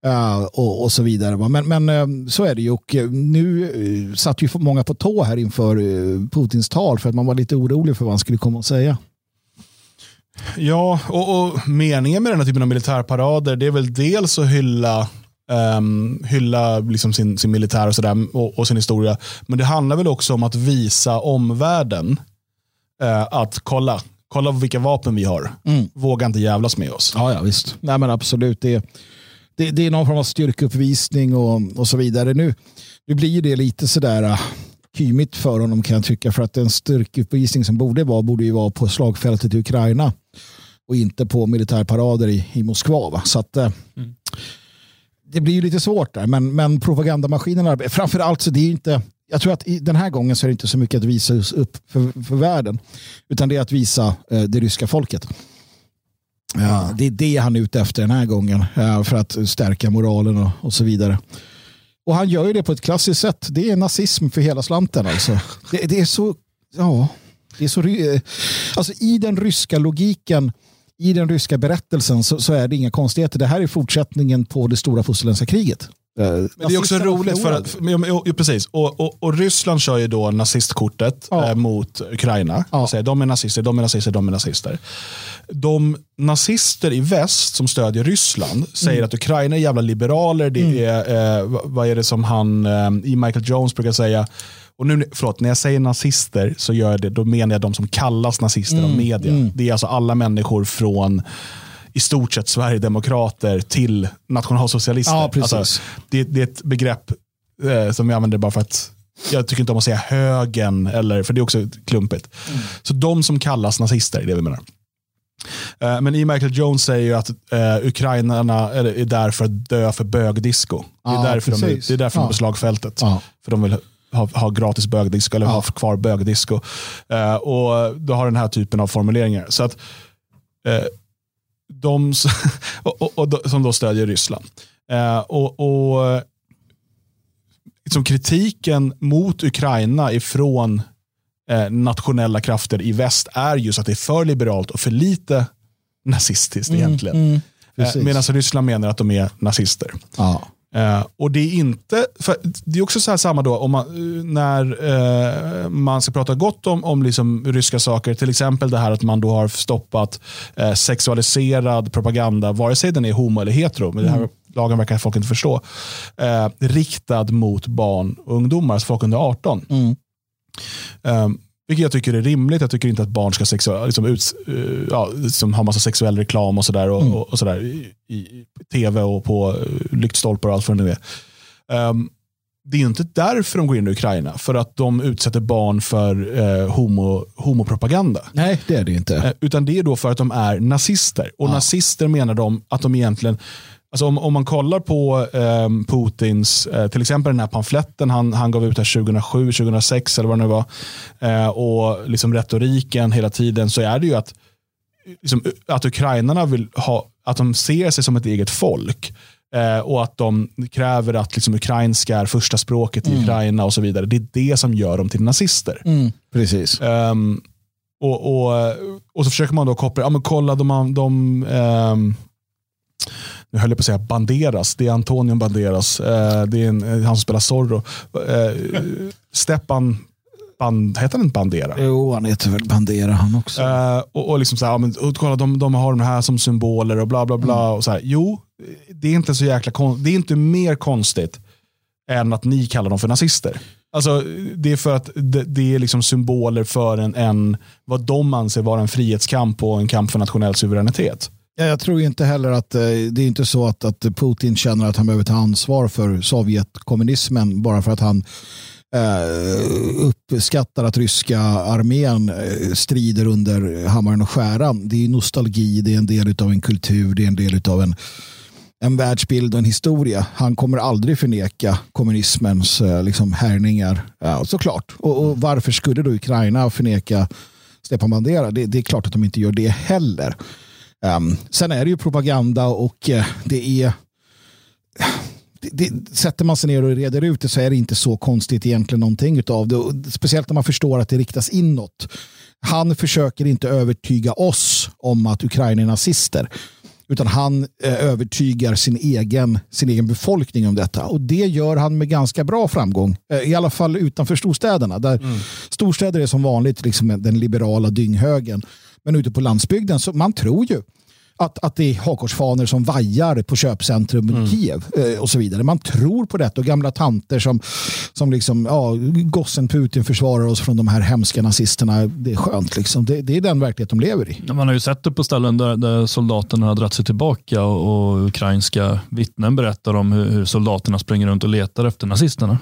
Uh, och, och, så vidare. Va? Men, men uh, så är det ju. Och uh, nu uh, satt ju många på tå här inför Putins tal för att man var lite orolig för vad han skulle komma att säga. Ja, och, och meningen med den här typen av militärparader det är väl dels att hylla um, hylla liksom sin, sin militär och, sådär, och, och, sin historia. Men det handlar väl också om att visa omvärlden att kolla, kolla vilka vapen vi har. Mm. Våga inte jävlas med oss. Ja, ja visst. Nej, men absolut. Det det, det, är någon form av styrkeuppvisning och, och så vidare. Nu, nu blir det lite sådär uh, kymigt för honom kan jag tycka. För att en styrkeuppvisning som borde vara borde ju vara på slagfältet i Ukraina och inte på militärparader i, i Moskva. Va? Så att, uh, mm. Det blir ju lite svårt där, men, men propagandamaskinerna, framförallt så det är inte, jag tror att i, den här gången så är det inte så mycket att visa upp för, för världen, utan det är att visa eh, det ryska folket. Ja, det är det han är ute efter den här gången eh, för att stärka moralen och, och så vidare. Och han gör ju det på ett klassiskt sätt. Det är nazism för hela slanten alltså. Det, det är så, ja, det är så, eh, alltså i den ryska logiken, i den ryska berättelsen så, så är det inga konstigheter. Det här är fortsättningen på det stora fosterländska kriget. Eh, Men det är också roligt för att, ja, precis, och, och, och, Ryssland kör ju då nazistkortet ja. eh, mot Ukraina. Ja. Säger, de är nazister, de är nazister, de är nazister. De nazister i väst som stödjer Ryssland säger mm. att Ukraina är jävla liberaler. Det mm. är, eh, vad är det som han eh, i Michael Jones brukar säga? Och nu, förlåt, när jag säger nazister så gör det, då menar jag de som kallas nazister mm. av media. Mm. Det är alltså alla människor från i stort sett Sverigedemokrater till nationalsocialister. Ja, precis. Alltså, det, det, är ett begrepp eh, som jag använder bara för att jag tycker inte om att säga högen, eller, för det är också klumpigt. Mm. Så de som kallas nazister är det vi menar. Eh, men i Michael Jones säger ju att eh, ukrainarna är där för att dö för bögdisco. Det är därför, de, det är därför ja. de. Ja. För de vill ha, ha gratis bögdisco eller ha kvar bögdisco. Eh, och då har den här typen av formuleringar. Så att eh, de *laughs* och, och, och, som då stödjer Ryssland. Eh, och, och liksom kritiken mot Ukraina ifrån eh, nationella krafter i väst är just att det är för liberalt och för lite nazistiskt mm, egentligen. Mm, eh, Medan Ryssland menar att de är nazister. Ja. Uh, och det är inte, det är också så samma då om man, när uh, man ska prata gott om, om liksom ryska saker, till exempel det här att man då har stoppat uh, sexualiserad propaganda, vare sig den är homo eller hetero, men mm. det här lagen verkar folk inte förstå, riktad mot barn och ungdomar, alltså folk under 18. Mm. Um, vilket jag tycker är rimligt. Jag tycker inte att barn ska sexuell, liksom ut, uh, ja, liksom ha massa sexuell reklam och sådär och, mm. och, och sådär, i, i, tv och på uh, lyktstolpar och allt vad det är. Um, det är inte därför de går in i Ukraina, för att de utsätter barn för eh, homo, homopropaganda. Nej, det är det inte. Eh, utan det är då för att de är nazister. Och ja. nazister menar de att de egentligen Alltså om, om man kollar på eh, Putins, eh, till exempel den här pamfletten han, han gav ut här 2007, 2006 eller vad det nu var. Eh, och liksom retoriken hela tiden så är det ju att, liksom, att ukrainarna vill ha, att de ser sig som ett eget folk. Eh, och att de kräver att liksom, ukrainska är första språket i mm. Ukraina och så vidare. Det är det som gör dem till nazister. Mm, precis. Um, och, och, och så försöker man då koppla, ja men kolla de, de um, nu höll jag på att säga Banderas, det är Antonio Banderas, eh, det är en, eh, han som spelar Zorro. Eh, Stepan Band, heter han inte Bandera? Jo, han heter väl Bandera han också. Uh, och, och liksom så här, men, och kolla, de, de har de här som symboler och bla bla bla. Mm. Och så här. Jo, det är inte så jäkla det är inte mer konstigt än att ni kallar dem för nazister. Alltså, det är för att det, det är liksom symboler för en, en, vad de anser vara en frihetskamp och en kamp för nationell suveränitet. Jag tror inte heller att eh, det är inte så att, att Putin känner att han behöver ta ansvar för Sovjetkommunismen bara för att han eh, uppskattar att ryska armén eh, strider under hammaren och skäran. Det är nostalgi, det är en del av en kultur, det är en del av en, en världsbild och en historia. Han kommer aldrig förneka kommunismens eh, liksom, härningar. Ja, såklart. Och, och varför skulle då Ukraina förneka Stepan Bandera? Det, det är klart att de inte gör det heller. Um, sen är det ju propaganda och uh, det är det, det, sätter man sig ner och reder ut det så är det inte så konstigt egentligen någonting utav det. Och speciellt när man förstår att det riktas inåt. Han försöker inte övertyga oss om att Ukraina är nazister. Utan han eh, övertygar sin egen, sin egen befolkning om detta. Och det gör han med ganska bra framgång. Eh, I alla fall utanför storstäderna. Där mm. Storstäder är som vanligt liksom den liberala dynghögen. Men ute på landsbygden, så man tror ju att, att det är hakkorsfaner som vajar på köpcentrum i mm. Kiev eh, och så vidare. Man tror på detta och gamla tanter som, som liksom, ja, gossen Putin försvarar oss från de här hemska nazisterna. Det är skönt liksom. Det, det är den verklighet de lever i. Man har ju sett det på ställen där, där soldaterna har dragit sig tillbaka och, och ukrainska vittnen berättar om hur, hur soldaterna springer runt och letar efter nazisterna.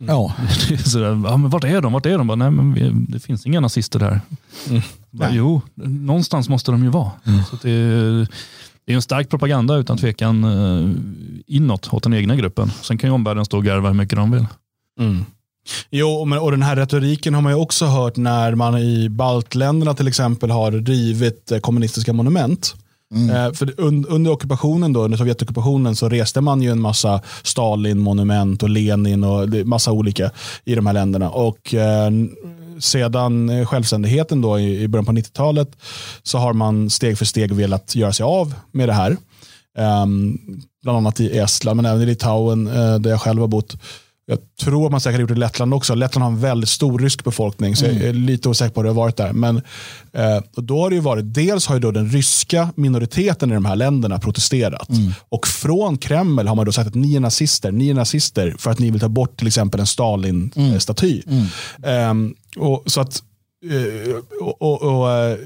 Mm. Ja. *laughs* Sådär, ja, men vart är de? Vart är de? Bara, Nej, men vi, det finns inga nazister här. Mm. Bara, jo, någonstans måste de ju vara. Mm. Så det, är, det är en stark propaganda utan tvekan eh, inåt åt den egna gruppen. Sen kan ju omvärlden stå och garva hur mycket de vill. Mm. Jo, och den här retoriken har man ju också hört när man i baltländerna till exempel har rivit eh, kommunistiska monument. Mm. Eh, för under ockupationen då, under Sovjetockupationen så reste man ju en massa Stalin-monument och Lenin och massa olika i de här länderna. Och eh, sedan självständigheten då i, början på 90-talet så har man steg för steg velat göra sig av med det här. Um, bland annat i Estland men även i Litauen eh, där jag själv har bott. Jag tror att man säkert gjort det i Lettland också. Lettland har en väldigt stor rysk befolkning, så mm. jag är lite osäker på hur det har varit där. Men eh, då har det ju varit, dels har ju då den ryska minoriteten i de här länderna protesterat. Mm. Och från Kreml har man då sagt att ni är nazister, ni är nazister för att ni vill ta bort till exempel en Stalin-staty. Mm. mm. Eh, och, så att, eh, och, och, och, eh,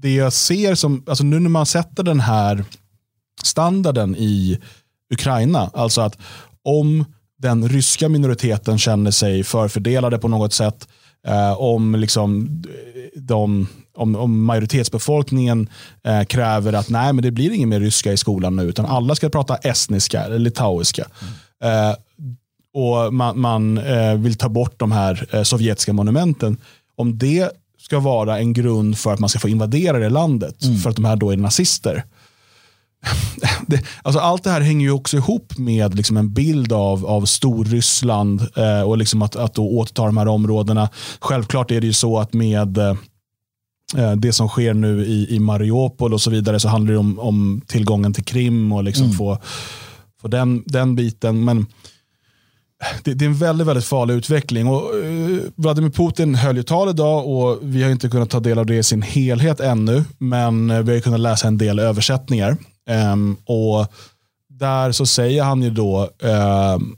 det jag ser som, alltså nu när man sätter den här standarden i Ukraina, alltså att om den ryska minoriteten känner sig förfördelade på något sätt. Eh, om, liksom, de, om, om majoritetsbefolkningen eh, kräver att nej, men det blir ingen mer ryska i skolan nu, utan alla ska prata estniska eller litauiska. Mm. Eh, och man, man eh, vill ta bort de här eh, sovjetiska monumenten. Om det ska vara en grund för att man ska få invadera det landet, mm. för att de här då är nazister, *laughs* det, alltså allt det här hänger ju också ihop med liksom en bild av, av Storryssland eh, och liksom att, att då återta de här områdena. Självklart är det ju så att med eh, det som sker nu i, i Mariupol och så vidare så handlar det om, om tillgången till Krim och liksom mm. få, få den, den biten. Men det, det, är en väldigt, väldigt farlig utveckling. Och, uh, Vladimir Putin höll ju tal idag och vi har inte kunnat ta del av det i sin helhet ännu. Men uh, vi har kunnat läsa en del översättningar. Um, och där så säger han ju då um,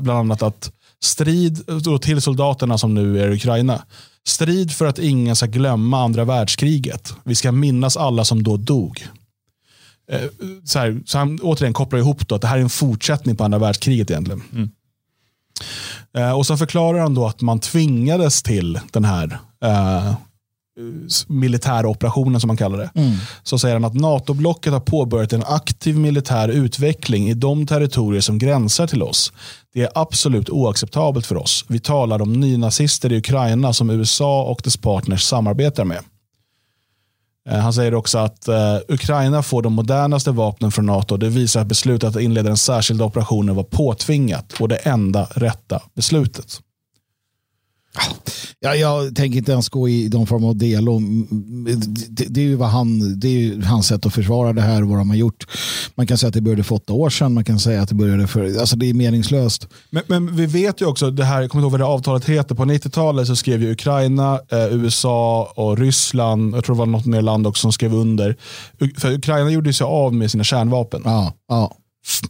bland annat att strid till soldaterna som nu är i Ukraina. Strid för att ingen ska glömma andra världskriget. Vi ska minnas alla som då dog. Uh, så, här, så han återigen kopplar ihop då att det här är en fortsättning på andra världskriget egentligen. Mm. Och så förklarar han då att man tvingades till den här uh, militära operationen som man kallar det. Mm. Så säger han att NATO-blocket har påbörjat en aktiv militär utveckling i de territorier som gränsar till oss. Det är absolut oacceptabelt för oss. Vi talar om nynazister i Ukraina som USA och dess partners samarbetar med. Eh, han säger också att uh, Ukraina får de modernaste vapnen från NATO. Det visar att beslutet att inleda den särskilda operationen var påtvingat och det enda rätta beslutet. Ja, jag tänker inte ens gå i de form av del. Det, det, är ju vad han, det är hans sätt att försvara det här, vad de har gjort. Man kan säga att det började för åtta år sedan, man kan säga att det började för, alltså det är meningslöst. Men, men vi vet ju också, det här, jag kommer inte ihåg vad det avtalet heter, på 90-talet så skrev ju Ukraina, eh, USA och Ryssland, jag tror det var något mer land också som skrev under. För Ukraina gjorde sig av med sina kärnvapen. Ja, ja.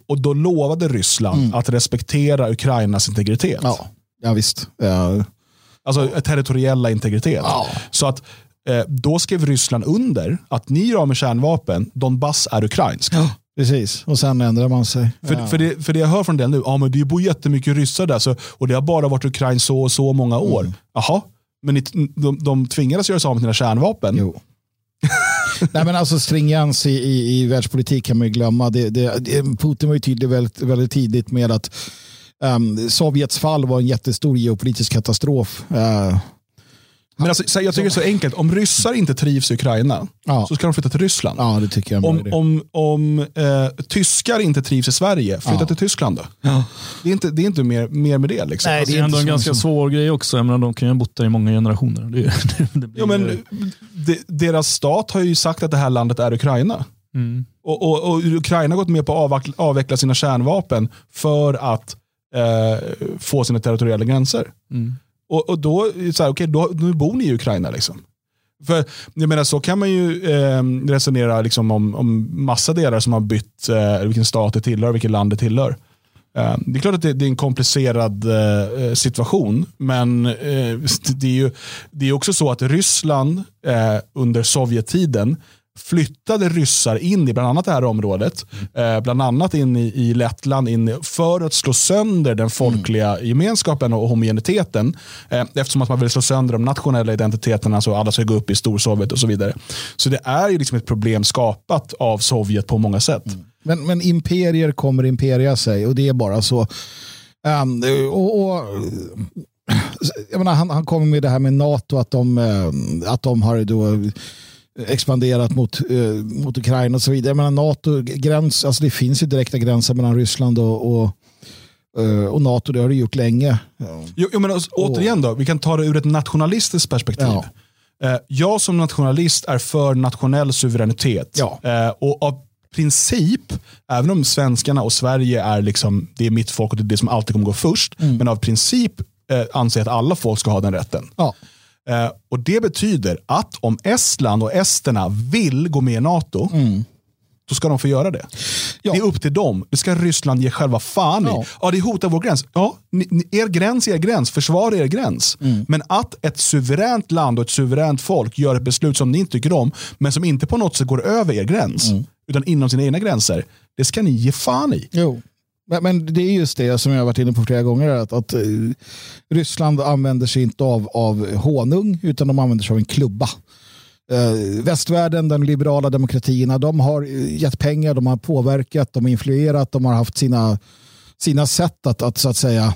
Och då lovade Ryssland mm. att respektera Ukrainas integritet. Ja, ja visst. Ja. Alltså territoriella integritet. Ja. Så att eh, då skrev Ryssland under att ni gör med kärnvapen, Donbass är ukrainsk. Ja. Precis, och sen ändrar man sig. För, ja. för, det, för det jag hör från den nu, ja, men det bor jättemycket ryssar där så, och det har bara varit Ukraina så och så många år. Mm. Jaha, men ni, de, de tvingades göra sig av med sina kärnvapen. Jo. *laughs* Nej, men alltså stringens i, i, i världspolitik kan man ju glömma. Det, det, Putin var ju tydlig väldigt, väldigt tidigt med att Um, Sovjets fall var en jättestor geopolitisk katastrof. Uh, Men alltså, så jag tycker det är så enkelt. Om ryssar inte trivs i Ukraina Ja. så ska de flytta till Ryssland. Ja, det tycker jag. Om, om, om eh, tyskar inte trivs i Sverige, flytta Ja. till Tyskland då. Det är inte, det är inte mer, mer med det. Liksom. Nej, Det är inte ändå en ganska som- svår grej också. Jag menar, de kan ju ha bott där i många generationer. Det, det, *laughs* det blir, ja, men, de, deras stat har ju sagt att det här landet är Ukraina. mm. Och, och, och Ukraina har gått med på att avveckla, avveckla sina kärnvapen för att eh, få sina territoriella gränser. Mm. Och, och då, så här, okay, då, nu bor ni i Ukraina. Liksom. För jag menar, så kan man ju eh, resonera liksom, om, om massa delar som har bytt eh, vilken stat det tillhör, vilket land det tillhör. Eh, det är klart att det, det är en komplicerad eh, situation, men eh, *laughs* det är ju det är också så att Ryssland eh, under Sovjettiden flyttade ryssar in i bland annat det här området, eh, bland annat in i, i Lettland, in i, för att slå sönder den folkliga gemenskapen och homogeniteten. Eh, eftersom att man vill slå sönder de nationella identiteterna så alla ska gå upp i Storsovjet och så vidare. Så det är ju liksom ett problem skapat av Sovjet på många sätt. Men, men imperier kommer imperia sig och det är bara så. Ehm, och, och, jag menar, han, han kommer med det här med NATO, att de, eh, att de har då expanderat mot, eh, mot Ukraina och så vidare. Jag menar, NATO, gräns, alltså det finns ju direkta gränser mellan Ryssland och, och, eh, och NATO, det har det gjort länge. Jo, men alltså, återigen då, vi kan ta det ur ett nationalistiskt perspektiv. Ja. Eh, jag som nationalist är för nationell suveränitet. Ja. Och av princip, även om svenskarna och Sverige är liksom, det är mitt folk och det är det som alltid kommer gå först, men av princip anser jag att alla folk ska ha den rätten. Ja. Eh, och Det betyder att om Estland och esterna vill gå med i NATO, då ska de få göra det. Mm. Ja. Det är upp till dem. Det ska Ryssland ge själva fan i. Ja, det hotar vår gräns. Ja, ni, er gräns är er gräns. Försvara er gräns. Mm. Men att ett suveränt land och ett suveränt folk gör ett beslut som ni inte tycker om, men som inte på något sätt går över er gräns, Mm. utan inom sina egna gränser, det ska ni ge fan i. Jo. Men, men det är just det som jag har varit inne på flera gånger. Att, att eh, Ryssland använder sig inte av, av honung utan de använder sig av en klubba. Eh, västvärlden, de liberala demokratierna, de har eh, gett pengar, de har påverkat, de har influerat, de har haft sina, sina sätt att, att så att säga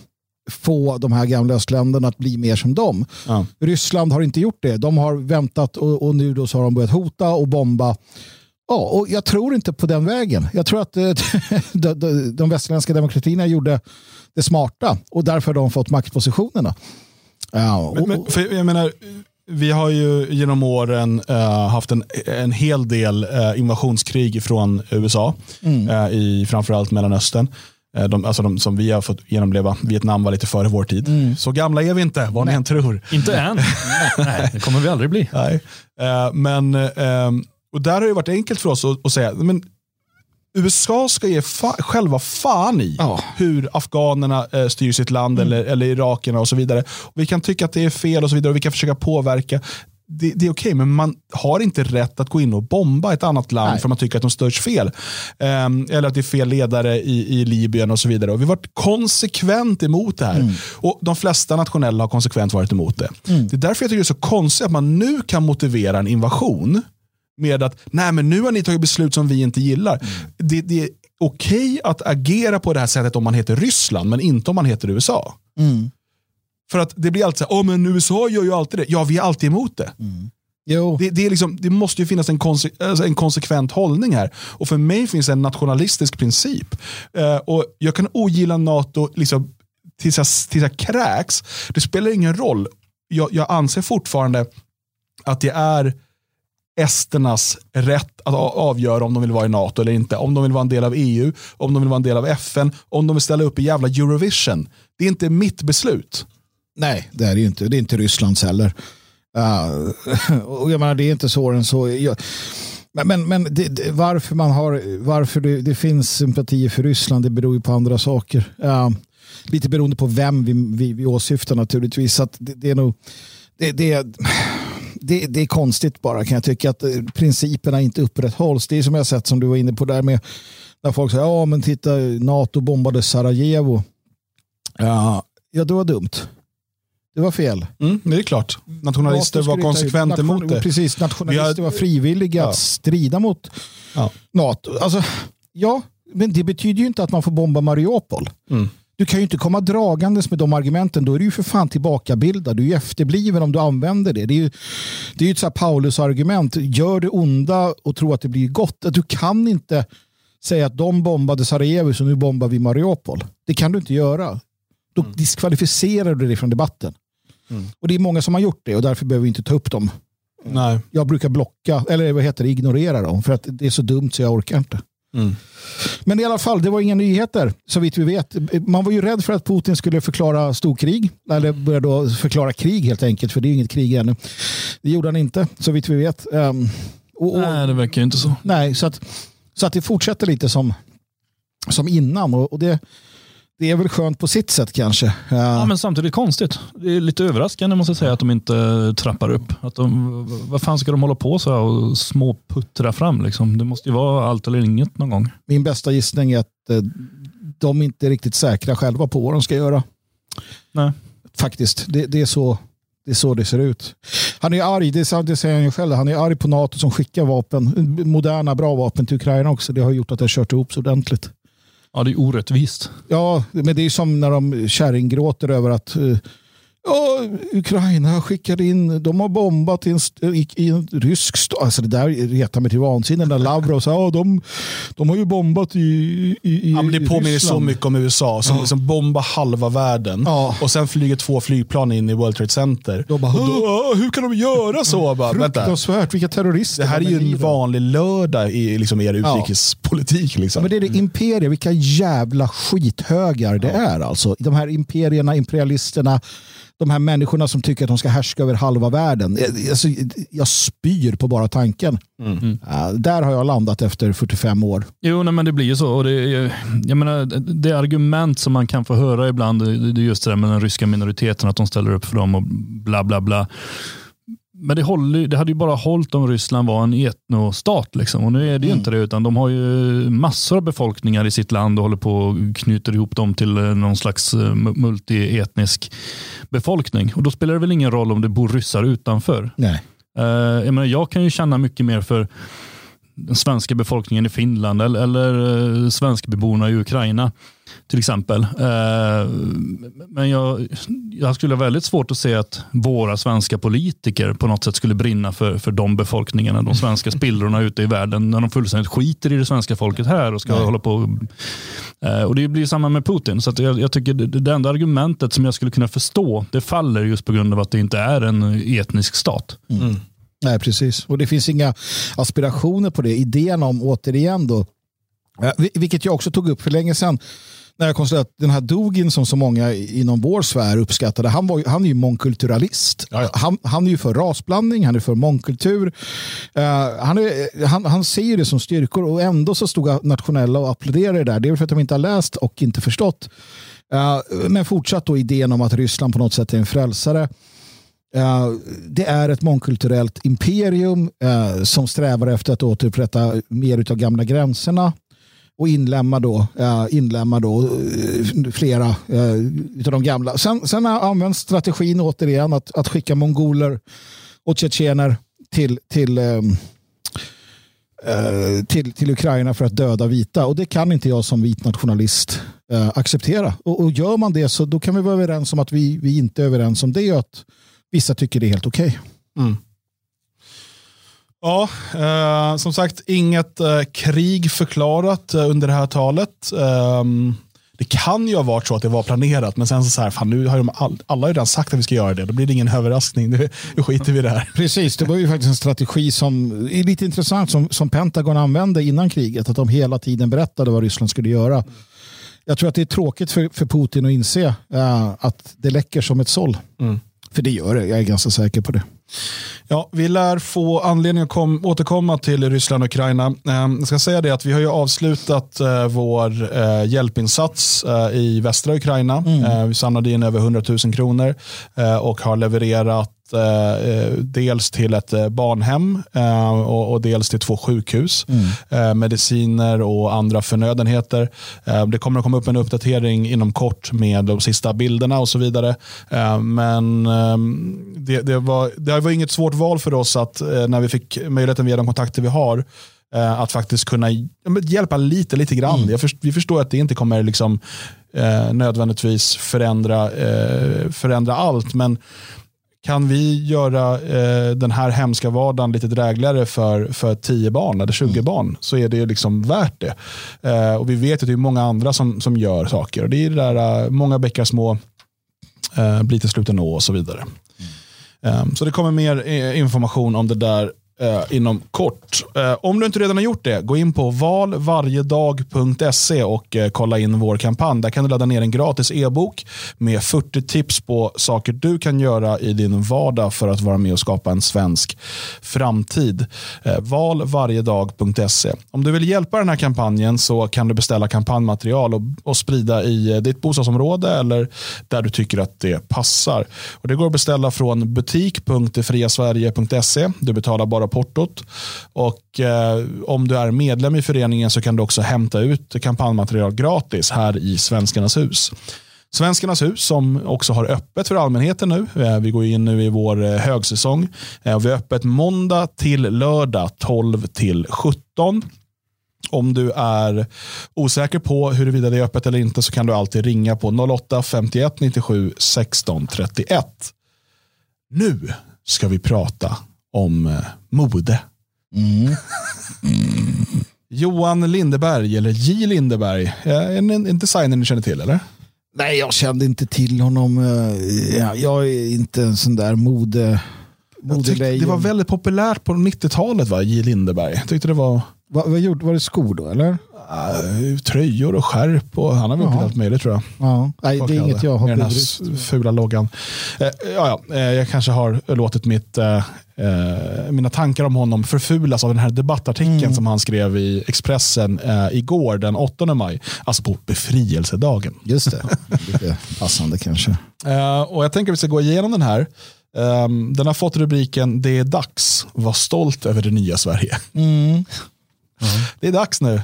få de här gamla östländerna att bli mer som dem. Ja. Ryssland har inte gjort det. De har väntat och, och nu då så har de börjat hota och bomba. Ja, och jag tror inte på den vägen. Jag tror att eh, *laughs* de, de, de västerländska demokratierna gjorde det smarta och därför har de fått maktpositionerna. Ja, och, Men, men, för jag menar, vi har ju genom åren eh, haft en, en hel del eh, invasionskrig från USA, Mm. eh, i framförallt Mellanöstern. De, alltså de som vi har fått genomleva. Vietnam var lite före vår tid. Mm. Så gamla är vi inte, vad ni än tror. Inte än. *laughs* Nej, det kommer vi aldrig bli. Nej. Eh, men, eh, och där har det varit enkelt för oss att, att säga, men USA ska ge fa själva fan i Ja. hur afghanerna eh, styr sitt land eller, eller irakierna och så vidare. Och vi kan tycka att det är fel och så vidare och vi kan försöka påverka. Det, det är okej, men man har inte rätt att gå in och bomba ett annat land Nej. för man tycker att de störs fel. Ehm, eller att det är fel ledare i, i Libyen och så vidare. Och vi har varit konsekvent emot det här. Och De flesta nationella har konsekvent varit emot det. Det är därför jag tycker det är så konstigt att man nu kan motivera en invasion med att nej men nu har ni tagit beslut som vi inte gillar. Det, det är okej att agera på det här sättet om man heter Ryssland, men inte om man heter USA. Mm. För att det blir alltid så här, oh, men USA gör ju alltid det. Ja, vi är alltid emot det. jo, Det, det, är liksom, det måste ju finnas en, konse- alltså en konsekvent hållning här. Och för mig finns en nationalistisk princip. Eh, och Jag kan ogilla NATO liksom, tills jag, tills jag kräks. Det spelar ingen roll. Jag, jag anser fortfarande att det är esternas rätt att avgöra om de vill vara i NATO eller inte. Om de vill vara en del av EU, om de vill vara en del av FN, om de vill ställa upp i jävla Eurovision. Det är inte mitt beslut. nej, det är det ju inte. Det är inte Rysslands heller. Uh, *laughs* och jag menar, det är inte så än så. Jag, men men, men det, det, varför, man har, varför det, det finns sympatier för Ryssland det beror ju på andra saker. Uh, lite beroende på vem vi, vi, vi åsyftar naturligtvis. Så att det, det är nog... Det, det, det, det är konstigt bara kan jag tycka att eh, principerna inte upprätthålls. Det är som jag sett som du var inne på där med när folk säger ja men titta NATO bombade Sarajevo. Ja, ja det var dumt. Det var fel. Mm, det är klart. Nationalister NATO var konsekvent nation- emot det. Precis, nationalister har- var frivilliga Ja. att strida mot Ja. NATO. Alltså, ja, men det betyder ju inte att man får bomba Mariupol. Mm. Du kan ju inte komma dragandes med de argumenten. Då är du ju för fan tillbakabildad. Du är ju efterbliven om du använder det. Det är ju, det är ju ett så Paulus-argument. Gör det onda och tro att det blir gott. Du kan inte säga att de bombade Sarajevo så nu bombar vi Mariupol. Det kan du inte göra. Då mm. diskvalificerar du det från debatten. Mm. Och det är många som har gjort det och därför behöver vi inte ta upp dem. Nej. Jag brukar blocka, eller vad heter det, ignorera dem för att det är så dumt så jag orkar inte. Mm. Men i alla fall, det var inga nyheter så vitt vi vet. Man var ju rädd för att Putin skulle förklara storkrig, eller börja då förklara krig helt enkelt, för det är inget krig ännu. Det gjorde han inte, så vitt vi vet. Um, och, och, nej, det verkar inte så. Nej, så att, så att det fortsätter lite som, som innan. Och, och det, det är väl skönt på sitt sätt kanske. Ja, men samtidigt konstigt. Det är lite överraskande måste jag säga att de inte trappar upp. Att de, vad fan ska de hålla på så här och småputtra fram? Liksom? Det måste ju vara allt eller inget någon gång. Min bästa gissning är att eh, de inte är riktigt säkra själva på vad de ska göra. Nej. Faktiskt, det, det är så det är så det ser ut. Han är arg, det, säger han ju själv. Han är arg på NATO som skickar vapen, moderna bra vapen till Ukraina också. Det har gjort att det har kört ihop så ordentligt. Ja, det är orättvist. Ja, men det är som när de kärringgråter över att uh, Ja, Ukraina skickade in, de har bombat i en, i, i en rysk stad. Alltså det där retar mig till vansinne. När Lavrov sa ja, de, de har ju bombat i, i, ja, Det påminner Ryssland. så mycket om USA som ja. liksom bombar halva världen ja. och sen flyger två flygplan in i World Trade Center. Bara, då, hur kan de göra så? Bara, Fruktansvärt, vilka terrorister. Det här är ju en vanlig lördag i liksom er utrikespolitik. Liksom. Men det är det imperier, vilka jävla skithögar det är. Alltså. De här imperierna, imperialisterna de här människorna som tycker att de ska härska över halva världen. Alltså, jag spyr på bara tanken. Mm. Uh, där har jag landat efter 45 år. Jo, nej, men det blir ju så. Och det, jag menar, det argument som man kan få höra ibland, det är just det där med den ryska minoriteten, att de ställer upp för dem och bla bla bla. Men det, håller, det hade ju bara hållit om Ryssland var en etnostat. Liksom. Och nu är det ju mm. inte det, utan de har ju massor av befolkningar i sitt land och håller på och knyter ihop dem till eh, någon slags eh, multietnisk befolkning. Och då spelar det väl ingen roll om det bor ryssar utanför. Nej. Uh, jag, menar, jag kan ju känna mycket mer för den svenska befolkningen i Finland eller, eller uh, svenskbeborna i Ukraina till exempel. Eh, men jag, jag skulle ha väldigt svårt att se att våra svenska politiker på något sätt skulle brinna för, för de befolkningarna, de svenska spillrorna ute i världen, när de fullständigt skiter i det svenska folket här och ska Nej. hålla på. Eh, och det blir samma med Putin. Så jag, jag, tycker det, det enda argumentet som jag skulle kunna förstå, det faller just på grund av att det inte är en etnisk stat. Mm. Nej, precis. Och det finns inga aspirationer på det. Idén om, återigen då, vilket jag också tog upp för länge sedan, när jag konstaterade att den här Dugin som så många inom vår sfär uppskattade, han, var, han är ju mångkulturalist. Han, han är ju för rasblandning, han är för mångkultur. Uh, han, är, han, han ser det som styrkor och ändå så stod nationella och applåderade det där. Det är för att de inte har läst och inte förstått. Uh, men fortsatt då idén om att Ryssland på något sätt är en frälsare. Eh, det är ett mångkulturellt imperium eh, som strävar efter att återupprätta mer av gamla gränserna och inlämma då, eh, äh, inlämma då flera av de gamla. Sen, sen används strategin återigen att, att skicka mongoler och tjetjener till, till, till, till Ukraina för att döda vita. Och det kan inte jag som vit nationalist äh, acceptera. Och, och, gör man det så då kan vi vara överens om att vi, vi inte är överens om det att vissa tycker det är helt okej. Okay. Mm. Ja, eh, som sagt, inget eh, krig förklarat eh, under det här talet. Ehm, det kan ju ha varit så att det var planerat, men sen så, så här, fan, nu har de all, alla redan sagt att vi ska göra det. Då blir det ingen överraskning. Nu, nu skiter vi i det här. Precis, det var ju faktiskt en strategi som är lite intressant som, som Pentagon använde innan kriget. Att de hela tiden berättade vad Ryssland skulle göra. Jag tror att det är tråkigt för, för Putin att inse uh, att det läcker som ett såll. Mm. För det gör det, jag är ganska säker på det. Ja, vi lär få anledning att kom, återkomma till Ryssland och Ukraina. Eh, jag ska säga det att vi har ju avslutat eh, vår eh, hjälpinsats eh, i västra Ukraina. Mm. Vi samlade in över 100 000 kronor och har levererat eh, dels till ett eh, barnhem eh, och, och, dels till två sjukhus. Mm. Eh, mediciner och andra förnödenheter. Eh, det kommer att komma upp en uppdatering inom kort med de sista bilderna och så vidare. Eh, men det, det, var, det var inget svårt val för oss att när vi fick möjligheten via de kontakter vi har Eh, att faktiskt kunna hjälpa lite, lite grann. Mm. Först, vi förstår att det inte kommer liksom, eh, nödvändigtvis förändra, eh, förändra allt, men kan vi göra eh, den här hemska vardagen lite drägligare för, för 10 barn eller 20 mm. barn så är det liksom värt det. Eh, och Vi vet att det är många andra som, som gör saker. Och Det är det där, uh, många bäckar små eh, blir till slut en å och så vidare. Mm. Um, så det kommer mer eh, information om det där eh, inom kort. Eh, om du inte redan har gjort det, gå in på valvarjedag.se och eh, kolla in vår kampanj. Där kan du ladda ner en gratis e-bok med 40 tips på saker du kan göra i din vardag för att vara med och skapa en svensk framtid. Eh, valvarjedag.se. Om du vill hjälpa den här kampanjen så kan du beställa kampanjmaterial och, och sprida i eh, ditt bostadsområde eller där du tycker att det passar. Och det går att beställa från butik.defriasverige.se. Du betalar bara portot. Och eh, om du är medlem i föreningen så kan du också hämta ut kampanjmaterial gratis här i Svenskarnas hus. Svenskarnas hus som också har öppet för allmänheten nu. Eh, vi går in nu i vår eh, högsäsong. Eh, vi har öppet måndag till lördag 12 till 17. Om du är osäker på huruvida det är öppet eller inte så kan du alltid ringa på 08 51 97 16 31. Nu ska vi prata om eh, mode. Mm. Mm. *laughs* Johan Lindeberg, eller J Lindeberg, en, en designer ni känner till eller? Nej, jag kände inte till honom. Eh, jag är inte en sån där mode... mode det var väldigt populärt på 90-talet, va? J Lindeberg. Jag tyckte det var... Va, vad gjorde, var det skor då, eller? Uh, tröjor och skärp och han har väl gjort allt möjligt tror jag. Ja. Nej, det är inget jag har Med den här fula loggan. Uh, ja, ja, uh, jag kanske har låtit mitt, mina tankar om honom förfulas av den här debattartikeln mm. som han skrev i Expressen igår den 8 maj. Alltså på befrielsedagen. Just det, *laughs* lite passande kanske. och jag tänker att vi ska gå igenom den här. Um, den har fått rubriken Det är dags, var stolt över det nya Sverige. Mm. Mm. Det är dags nu.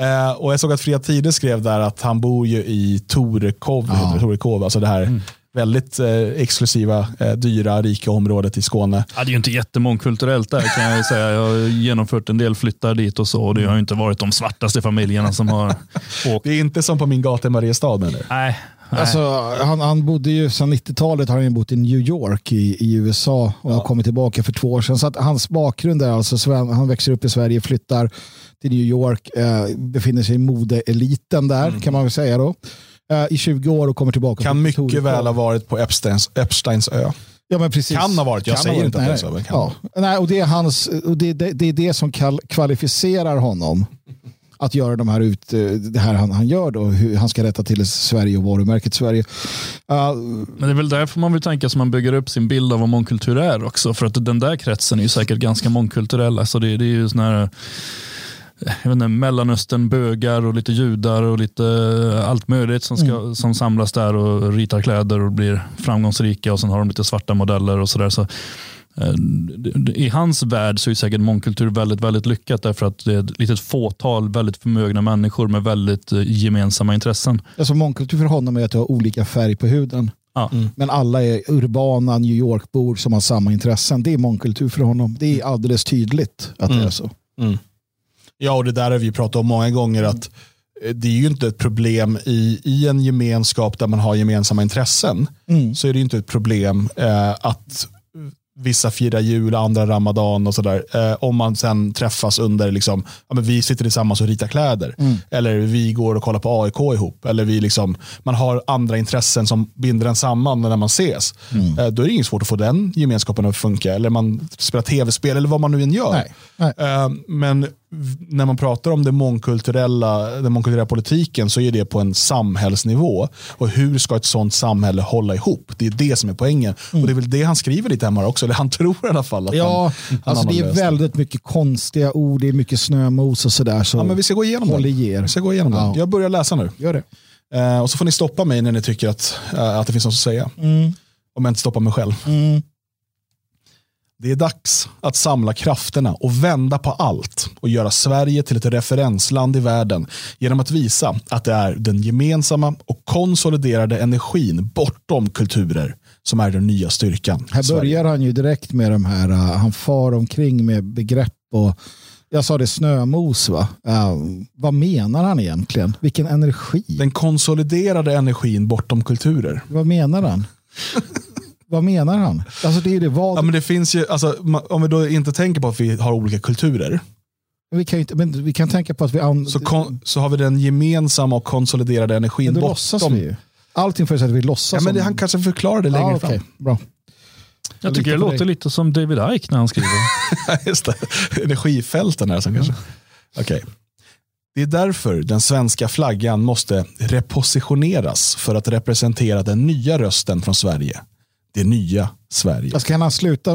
Eh, och jag såg att Fria Tider skrev där att han bor ju i Torekov, ja. Torekov alltså det här mm. väldigt eh, exklusiva, eh, dyra, rika området i Skåne. Ja, det är ju inte jättemångkulturellt där kan jag säga. Jag har genomfört en del flyttar dit och så och det har ju inte varit de svartaste familjerna som har åkt. *laughs* Det är inte som på min gata i Mariestad menar Nej, Alltså, han, han bodde ju sedan 90-talet har han bott i New York i, i USA och ja. har kommit tillbaka för två år sedan. Så att hans bakgrund är alltså, han växer upp i Sverige, flyttar till New York, eh, befinner sig i modeeliten där mm. kan man väl säga då. Eh, I 20 år och kommer tillbaka. Kan mycket väl ha varit på Epsteins, Epsteins ö. Ja, men precis. Kan ha varit, jag kan säger inte att det är så. Ja. Nej, och det, är hans, och det, det, det är det som kvalificerar honom att göra de här ut, det här han, han gör då, hur han ska rätta till Sverige och varumärket Sverige. Uh, Men det är väl därför man vill tänka som man bygger upp sin bild av vad mångkultur är också. För att den där kretsen är ju säkert ganska mångkulturell. Alltså det, det är ju sån här jag vet inte, Mellanöstern, bögar och lite judar och lite allt möjligt som, ska, mm. som samlas där och ritar kläder och blir framgångsrika och sen har de lite svarta modeller och sådär. Så Eh, i hans värld så är säkert mångkultur väldigt, väldigt lyckat därför att det är ett litet fåtal väldigt förmögna människor med väldigt eh, gemensamma intressen. Alltså mångkultur för honom är att du har olika färg på huden. Ja. Mm. Men alla är urbana New York-bor som har samma intressen. Det är mångkultur för honom. Det är alldeles tydligt att mm. det är så. Mm. Ja, och det där har vi pratat om många gånger. att eh, det är ju inte ett problem i, i en gemenskap där man har gemensamma intressen. Mm. Så är det inte ett problem eh, att vissa firar jul, andra ramadan och sådär. Eh, om man sen träffas under, liksom, ja, men vi sitter tillsammans och ritar kläder. Mm. Eller vi går och kollar på AIK ihop. Eller vi liksom, man har andra intressen som binder en samman när man ses. Mm. Eh, då är det inget svårt att få den gemenskapen att funka. Eller man spelar tv-spel eller vad man nu än gör. Nej. Nej. Eh, men när man pratar om det mångkulturella, den mångkulturella politiken så är det på en samhällsnivå. Och hur ska ett sånt samhälle hålla ihop? Det är det som är poängen. Mm. Och det är väl det han skriver lite hemma också, eller han *laughs* tror i alla fall. Att ja, han, han alltså det är väldigt mycket konstiga ord, det är mycket snömos och sådär. Så ja, men vi ska gå igenom det. Vi ska gå igenom ja. Jag börjar läsa nu. Gör det. Uh, och så får ni stoppa mig när ni tycker att, uh, att det finns något att säga. Mm. Om jag inte stoppar mig själv. Mm. Det är dags att samla krafterna och vända på allt och göra Sverige till ett referensland i världen genom att visa att det är den gemensamma och konsoliderade energin bortom kulturer som är den nya styrkan. Här börjar han ju direkt med de här, uh, han far omkring med begrepp och Jag sa det snömos va? Uh, vad menar han egentligen? Vilken energi? Den konsoliderade energin bortom kulturer. Vad menar han? *laughs* vad menar han? Alltså det är det vad... Ja, men det finns ju, alltså, om vi då inte tänker på att vi har olika kulturer. Vi kan, inte, men vi kan tänka på att vi... An... Så, kon, så har vi den gemensamma och konsoliderade energin men då låtsas vi ju. Allting förutsätter att vi låtsas. Ja, men det, han kanske förklarar det längre ah, okay. fram. Bra. Jag tycker det låter dig. lite som David Icke när han skriver. *laughs* Just det, energifälten här som kanske. Okej. Okay. Det är därför den svenska flaggan måste repositioneras för att representera den nya rösten från Sverige det nya Sverige. Alltså kan han sluta?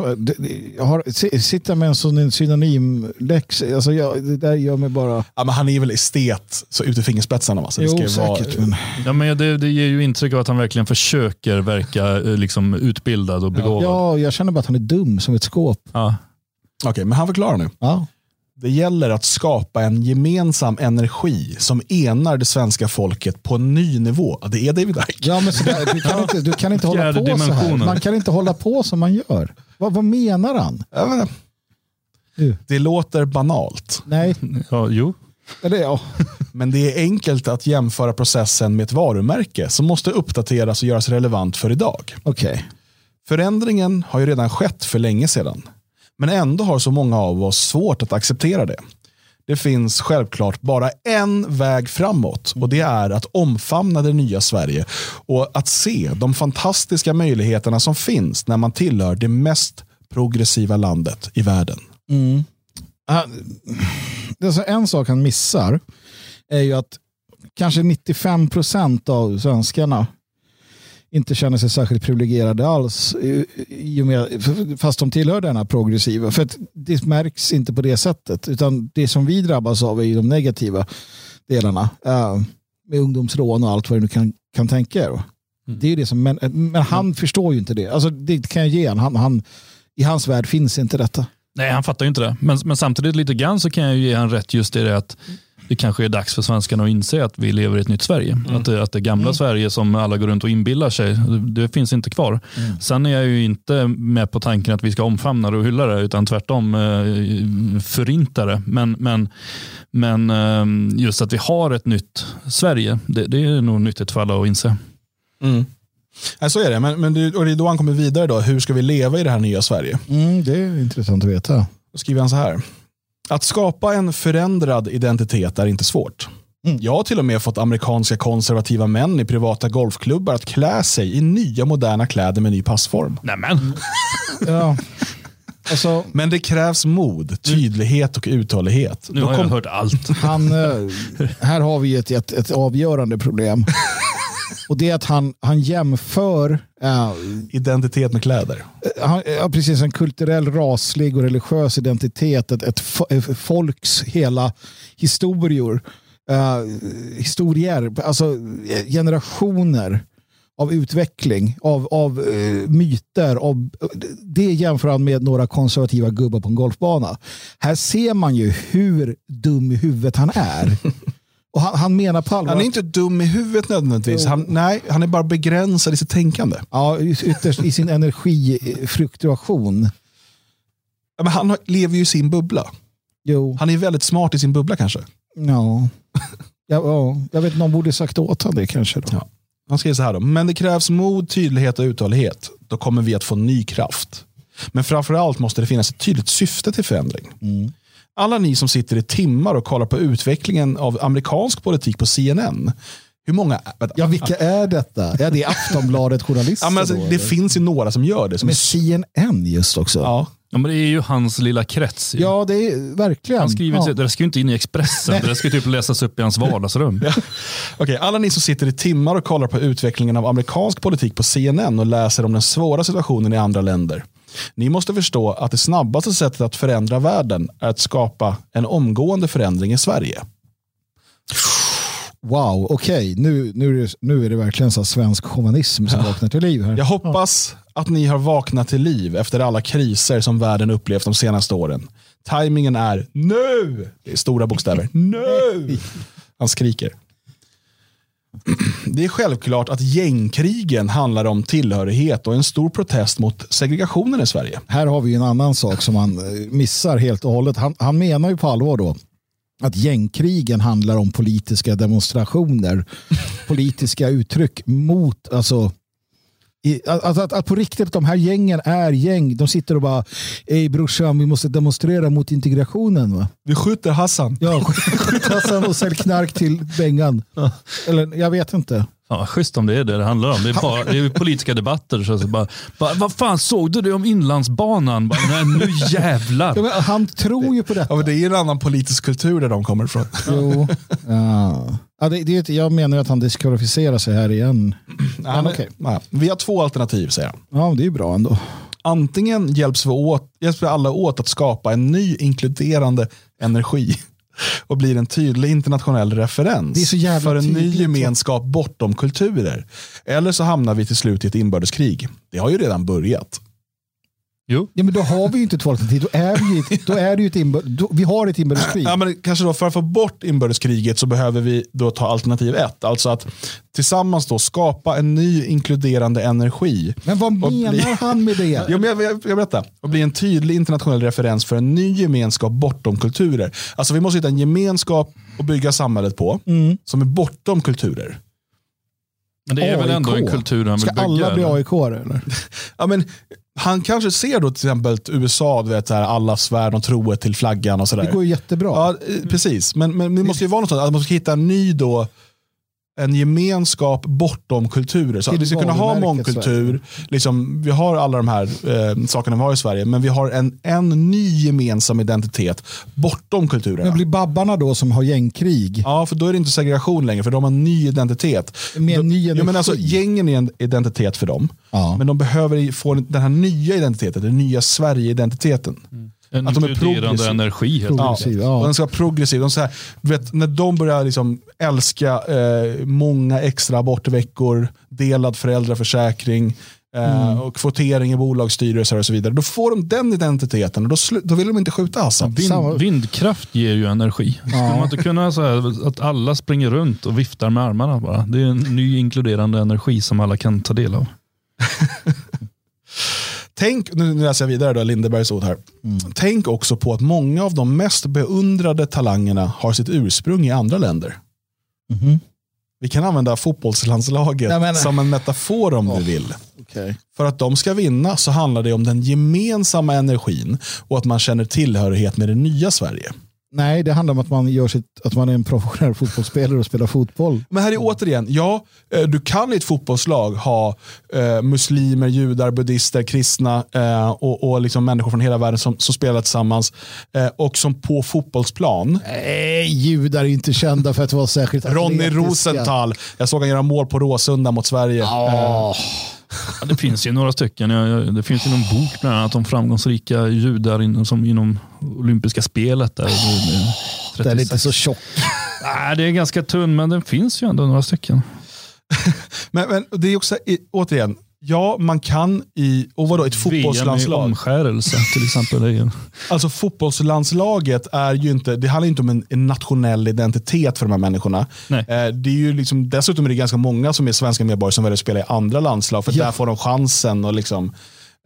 Jag har, sitta med en sån synonymläx, alltså jag, det där gör mig bara... Ja, men han är väl estet så ut i fingerspetsarna. Alltså. Jo, det ska säkert. Vara... Men... Ja, men det, det ger ju intryck av att han verkligen försöker verka eh, liksom, utbildad och begåvad. Ja, jag känner bara att han är dum som ett skåp. Ja. Okej, okay, men han förklarar nu. Ja. Det gäller att skapa en gemensam energi som enar det svenska folket på en ny nivå. Det är David Icke. Ja, men sådär, du kan inte, du kan inte hålla på så här. Man kan inte hålla på som man gör. Vad, vad menar han? Ja, det låter banalt. Nej. Ja, jo. Eller, ja. Men det är enkelt att jämföra processen med ett varumärke som måste uppdateras och göras relevant för idag. Okay. Förändringen har ju redan skett för länge sedan. Men ändå har så många av oss svårt att acceptera det. Det finns självklart bara en väg framåt och det är att omfamna det nya Sverige och att se de fantastiska möjligheterna som finns när man tillhör det mest progressiva landet i världen. Mm. Alltså en sak han missar är ju att kanske 95 procent av svenskarna inte känner sig särskilt privilegierade alls, i och med, fast de tillhör denna progressiva. För det märks inte på det sättet, utan det som vi drabbas av är de negativa delarna. Uh, med ungdomsrån och allt vad du kan, kan tänka er. Mm. Det är det som, men, men han mm. förstår ju inte det. Alltså, det kan jag ge han, han, I hans värld finns inte detta. Nej, han fattar ju inte det. Men, men samtidigt lite grann så kan jag ge han rätt just i det att det kanske är dags för svenskarna att inse att vi lever i ett nytt Sverige. Mm. Att, det, att det gamla mm. Sverige som alla går runt och inbillar sig, det, det finns inte kvar. Mm. Sen är jag ju inte med på tanken att vi ska omfamna det och hylla det, utan tvärtom eh, förinta det. Men, men, men eh, just att vi har ett nytt Sverige, det, det är nog nyttigt för alla att inse. Mm. Ja, så är det, men, men det, och det är då han kommer vidare. Då. Hur ska vi leva i det här nya Sverige? Mm, det är intressant att veta. Då skriver han så här. Att skapa en förändrad identitet är inte svårt. Mm. Jag har till och med fått amerikanska konservativa män i privata golfklubbar att klä sig i nya moderna kläder med ny passform. Nämen. ja. *laughs* Alltså, Men det krävs mod, tydlighet och uthållighet. Nu har jag hört allt. Han, eh, här har vi ett, ett, ett avgörande problem. *laughs* Och det är att han, han jämför uh, identitet med kläder. Uh, han, uh, precis, en kulturell, raslig och religiös identitet. Ett, ett, ett folks hela historier. historier, alltså generationer av utveckling, av, av uh, myter. Av, det jämför han med några konservativa gubbar på en golfbana. Här ser man ju hur dum i huvudet han är. *laughs* Och han, han, menar på allvar. Han är inte dum i huvudet nödvändigtvis. Han, nej, han är bara begränsad i sitt tänkande. Ja, ytterst i sin energifluktuation. Ja, men han lever ju i sin bubbla. Jo. Han är väldigt smart i sin bubbla kanske. Ja, ja, ja. jag vet någon borde sagt åt honom det kanske. Då. Ja. Han skriver så här då. Men det krävs mod, tydlighet och uthållighet. Då kommer vi att få ny kraft. Men framförallt måste det finnas ett tydligt syfte till förändring. Mm. Alla ni som sitter i timmar och kollar på utvecklingen av amerikansk politik på CNN. Hur många? Ja, vilka är detta? Är det Aftonbladet journalister? *laughs* ja, men alltså, det finns ju några som gör det. Som Med CNN just också. Ja. Ja, men det är ju hans lilla krets. Ju. Ja, det är verkligen. Han skriver ja. det ska ju inte in i Expressen. det ska typ läsas upp i hans *laughs* vardagsrum. *laughs* ja. okay, alla ni som sitter i timmar och kollar på utvecklingen av amerikansk politik på CNN och läser om den svåra situationen i andra länder. Ni måste förstå att det snabbaste sättet att förändra världen är att skapa en omgående förändring i Sverige. Wow, okej, okay. nu, nu, nu är det verkligen så svensk chauvinism som ja. vaknar till liv. här. Jag hoppas ja. att ni har vaknat till liv efter alla kriser som världen upplevt de senaste åren. Timingen är nu! Det är stora bokstäver. Nu! Han skriker. *clears throat* Det är självklart att gängkrigen handlar om tillhörighet och en stor protest mot segregationen i Sverige. Här har vi en annan sak som han eh, missar helt och hållet. Han, han menar ju på allvar då att gängkrigen handlar om politiska demonstrationer, *laughs* politiska uttryck mot, alltså i, att, att, att, på riktigt de här gängen är gäng. De sitter och bara, ey brorsan vi måste demonstrera mot integrationen. Va? Vi skjuter Hassan. Ja, *laughs* skjut Hassan och sälj knark till Bengan. Eller jag vet inte. Ja, schysst om det är det det handlar om. Det är, bara, det är politiska debatter. Så, så bara, bara, vad fan såg du det om inlandsbanan? Bara, nej, nu jävlar. Ja, han tror ju på detta. Ja, men det är en annan politisk kultur där de kommer ifrån. Jo. *laughs* Ja. Ja, det, det, jag menar att han diskvalificerar sig här igen. *clears throat* Nej, men, okay. nej. Vi har två alternativ säger han. Ja, det är bra ändå. Antingen hjälps vi, åt, hjälps vi alla åt att skapa en ny inkluderande energi *laughs* och blir en tydlig internationell referens för en ny gemenskap bortom kulturer. Eller så hamnar vi till slut i ett inbördeskrig. Det har ju redan börjat. Jo. Ja, men då har vi ju inte två alternativ. Då är vi, då är det ju ett inbördes, då, vi har ett inbördeskrig. Ja, men kanske då för att få bort inbördeskriget så behöver vi då ta alternativ ett. Alltså att tillsammans då skapa en ny inkluderande energi. Men vad menar bli... han med det? *laughs* Ja, men jag, jag, jag berättar. Och bli en tydlig internationell referens för en ny gemenskap bortom kulturer. Alltså vi måste hitta en gemenskap att bygga samhället på mm. som är bortom kulturer. Men det är AIK. väl ändå en kultur han vill Ska bygga? Ska alla bli AIK eller? *laughs* ja, men han kanske ser då till exempel USA, du vet, så här, alla svär och troet till flaggan och sådär. Det går jättebra. Ja, eh, precis. Men, men det måste ju vara något sånt, att man ska hitta en ny då, en gemenskap bortom kulturer. Så att vi ska kunna ha mångkultur, liksom, vi har alla de här eh, sakerna vi har i Sverige, men vi har en, en ny gemensam identitet bortom kulturerna. Men blir babbarna då som har gängkrig? Ja, för då är det inte segregation längre, för de har en ny identitet. Med en ny ja, men alltså, gängen är en identitet för dem, ja. men de behöver få den här nya identiteten, den nya Sverige-identiteten. Mm. En att de är progressiv. energi. Helt progressiv, ja. Den ska vara progressiv. De så här, vet, när de börjar liksom älska eh, många extra abortveckor, delad föräldraförsäkring, eh, mm. och kvotering i bolagsstyrelser och så vidare. Då får de den identiteten och då, då vill de inte skjuta Assad. Vind, vindkraft ger ju energi. Ja. Skulle man inte kunna säga att alla springer runt och viftar med armarna bara? Det är en ny inkluderande energi som alla kan ta del av. *laughs* Tänk, nu läser jag vidare då, Lindebergs ord här. Mm. Tänk också på att många av de mest beundrade talangerna har sitt ursprung i andra länder. Mm. Vi kan använda fotbollslandslaget som en metafor om oh, du vill. Okay. För att de ska vinna så handlar det om den gemensamma energin och att man känner tillhörighet med det nya Sverige. Nej, det handlar om att man, gör sitt, att man är en professionell fotbollsspelare och spelar fotboll. Men här är återigen, ja, eh, du kan i ett fotbollslag ha eh, muslimer, judar, buddister, kristna eh, och, och liksom människor från hela världen som, som spelar tillsammans eh, och som på fotbollsplan. Nej, judar är inte kända för att vara särskilt Ronny Rosenthal, jag såg han göra mål på Råsunda mot Sverige. Oh. Ja, det finns ju några stycken. Det finns ju någon bok bland annat om framgångsrika judar inom, som inom olympiska spelet. Där, oh, den är inte så tjock. Nej, det är ganska tunn, men den finns ju ändå några stycken. *laughs* men, men det är också, återigen, Ja, man kan i, och vadå, ett fotbollslandslag. Omskärelse till exempel. Alltså fotbollslandslaget är ju inte, det handlar inte om en, en nationell identitet för de här människorna. Nej. Eh, det är ju liksom, dessutom är det ganska många som är svenska medborgare som väljer att spela i andra landslag, för ja. där får de chansen. Och liksom,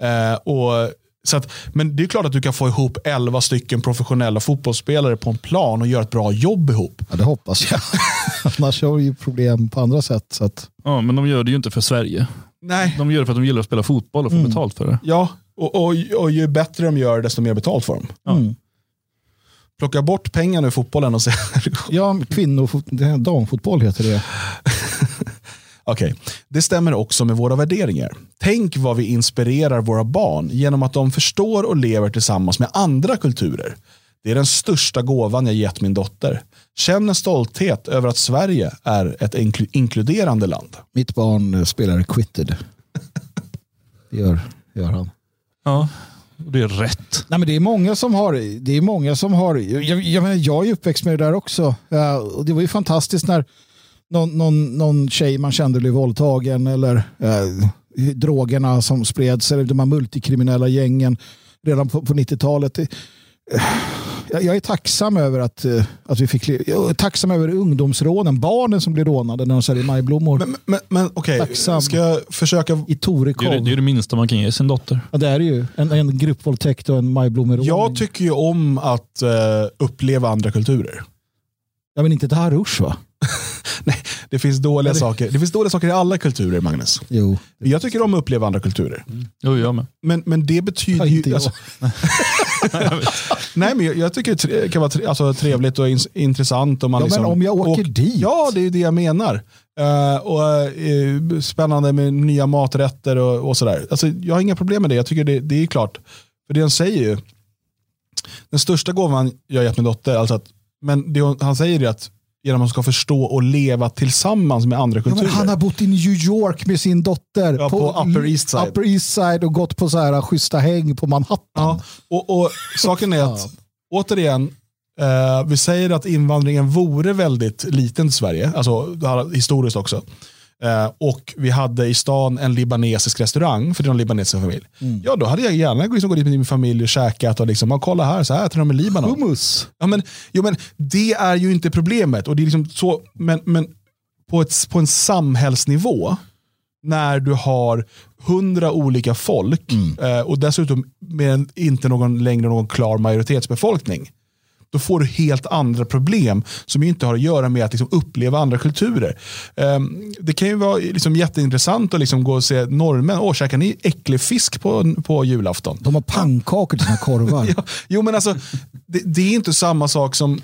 eh, och så att, men det är klart att du kan få ihop elva stycken professionella fotbollsspelare på en plan och göra ett bra jobb ihop. Ja, det hoppas jag. *laughs* Annars har vi ju problem på andra sätt. Så att... Ja, men de gör det ju inte för Sverige. Nej. De gör det för att de gillar att spela fotboll och få mm. betalt för det. Ja, och, och, och ju bättre de gör desto mer betalt får de. Ja. Mm. Plocka bort pengarna ur fotbollen och se. ja, kvinnofotboll, damfotboll heter det. *laughs* Okej, okay. det stämmer också med våra värderingar. Tänk vad vi inspirerar våra barn genom att de förstår och lever tillsammans med andra kulturer. Det är den största gåvan jag gett min dotter. Känner stolthet över att Sverige är ett inkl inkluderande land. Mitt barn eh, spelar quitted. Det gör, gör han. Ja, det är rätt. Nej, men det är många som har, det är många som har, jag, jag, menar, jag är uppväxt med det där också. Ja, och det var ju fantastiskt när någon, någon, någon tjej man kände blev våldtagen eller eh, drogerna som spreds, eller de här multikriminella gängen redan på, på 90-talet. Jag, jag är tacksam över att, eh, att vi fick... Jag är tacksam över ungdomsrånen, barnen som blir rånade när de säljer majblommor Men, men, men okej, Tacksam. ska jag försöka... i Det är, det, Torekov. det är det minsta man kan ge sin dotter. Ja, det är det ju. En, en gruppvåldtäkt och en majblommeråning. Jag tycker ju om att eh, uppleva andra kulturer. ja, men inte Darush va? *laughs* Nej, det finns dåliga det- saker. Det finns dåliga saker i alla kulturer, Magnus. Jo. Jag tycker om att uppleva andra kulturer. Jo, jag med. Men, men det betyder ju... jag. Alltså, *laughs* nej, men jag, jag tycker det kan vara tre, alltså, trevligt och ins- intressant. Om man Ja, men liksom, om jag åker dit? Ja, det är ju det jag menar. Eh, och, eh, spännande med nya maträtter och, och sådär. Alltså, jag har inga problem med det. Jag tycker det, det är klart. För det han säger ju, den största gåvan jag har gett min dotter, alltså att, men det hon- han säger är att genom att man ska förstå och leva tillsammans med andra Ja, kulturer. men han har bott i New York med sin dotter. Ja, på Upper East Side. Upper East Side och gått på så här schyssta häng på Manhattan. Ja, och, och saken är att, återigen, eh, vi säger att invandringen vore väldigt liten till Sverige, alltså historiskt också. Eh, och vi hade i stan en libanesisk restaurang för den libanesiska familj. Ja, då hade jag gärna liksom gått dit med min familj och käkat och liksom, "Ja, kolla här, så här äter de i Libanon. Hummus. Ja, men, jo, men det är ju inte problemet. Och det är liksom så, men, men på, ett, på en samhällsnivå, när du har hundra olika folk eh, och dessutom med en, inte någon, längre någon klar majoritetsbefolkning, då får du helt andra problem som inte har att göra med att liksom uppleva andra kulturer. Ehm, det kan ju vara liksom jätteintressant att liksom gå och se norrmän, åh käkar ni äcklig fisk på, på julafton? De har pannkakor till sina korvar. *laughs* Ja, jo men alltså, det, det är inte samma sak som,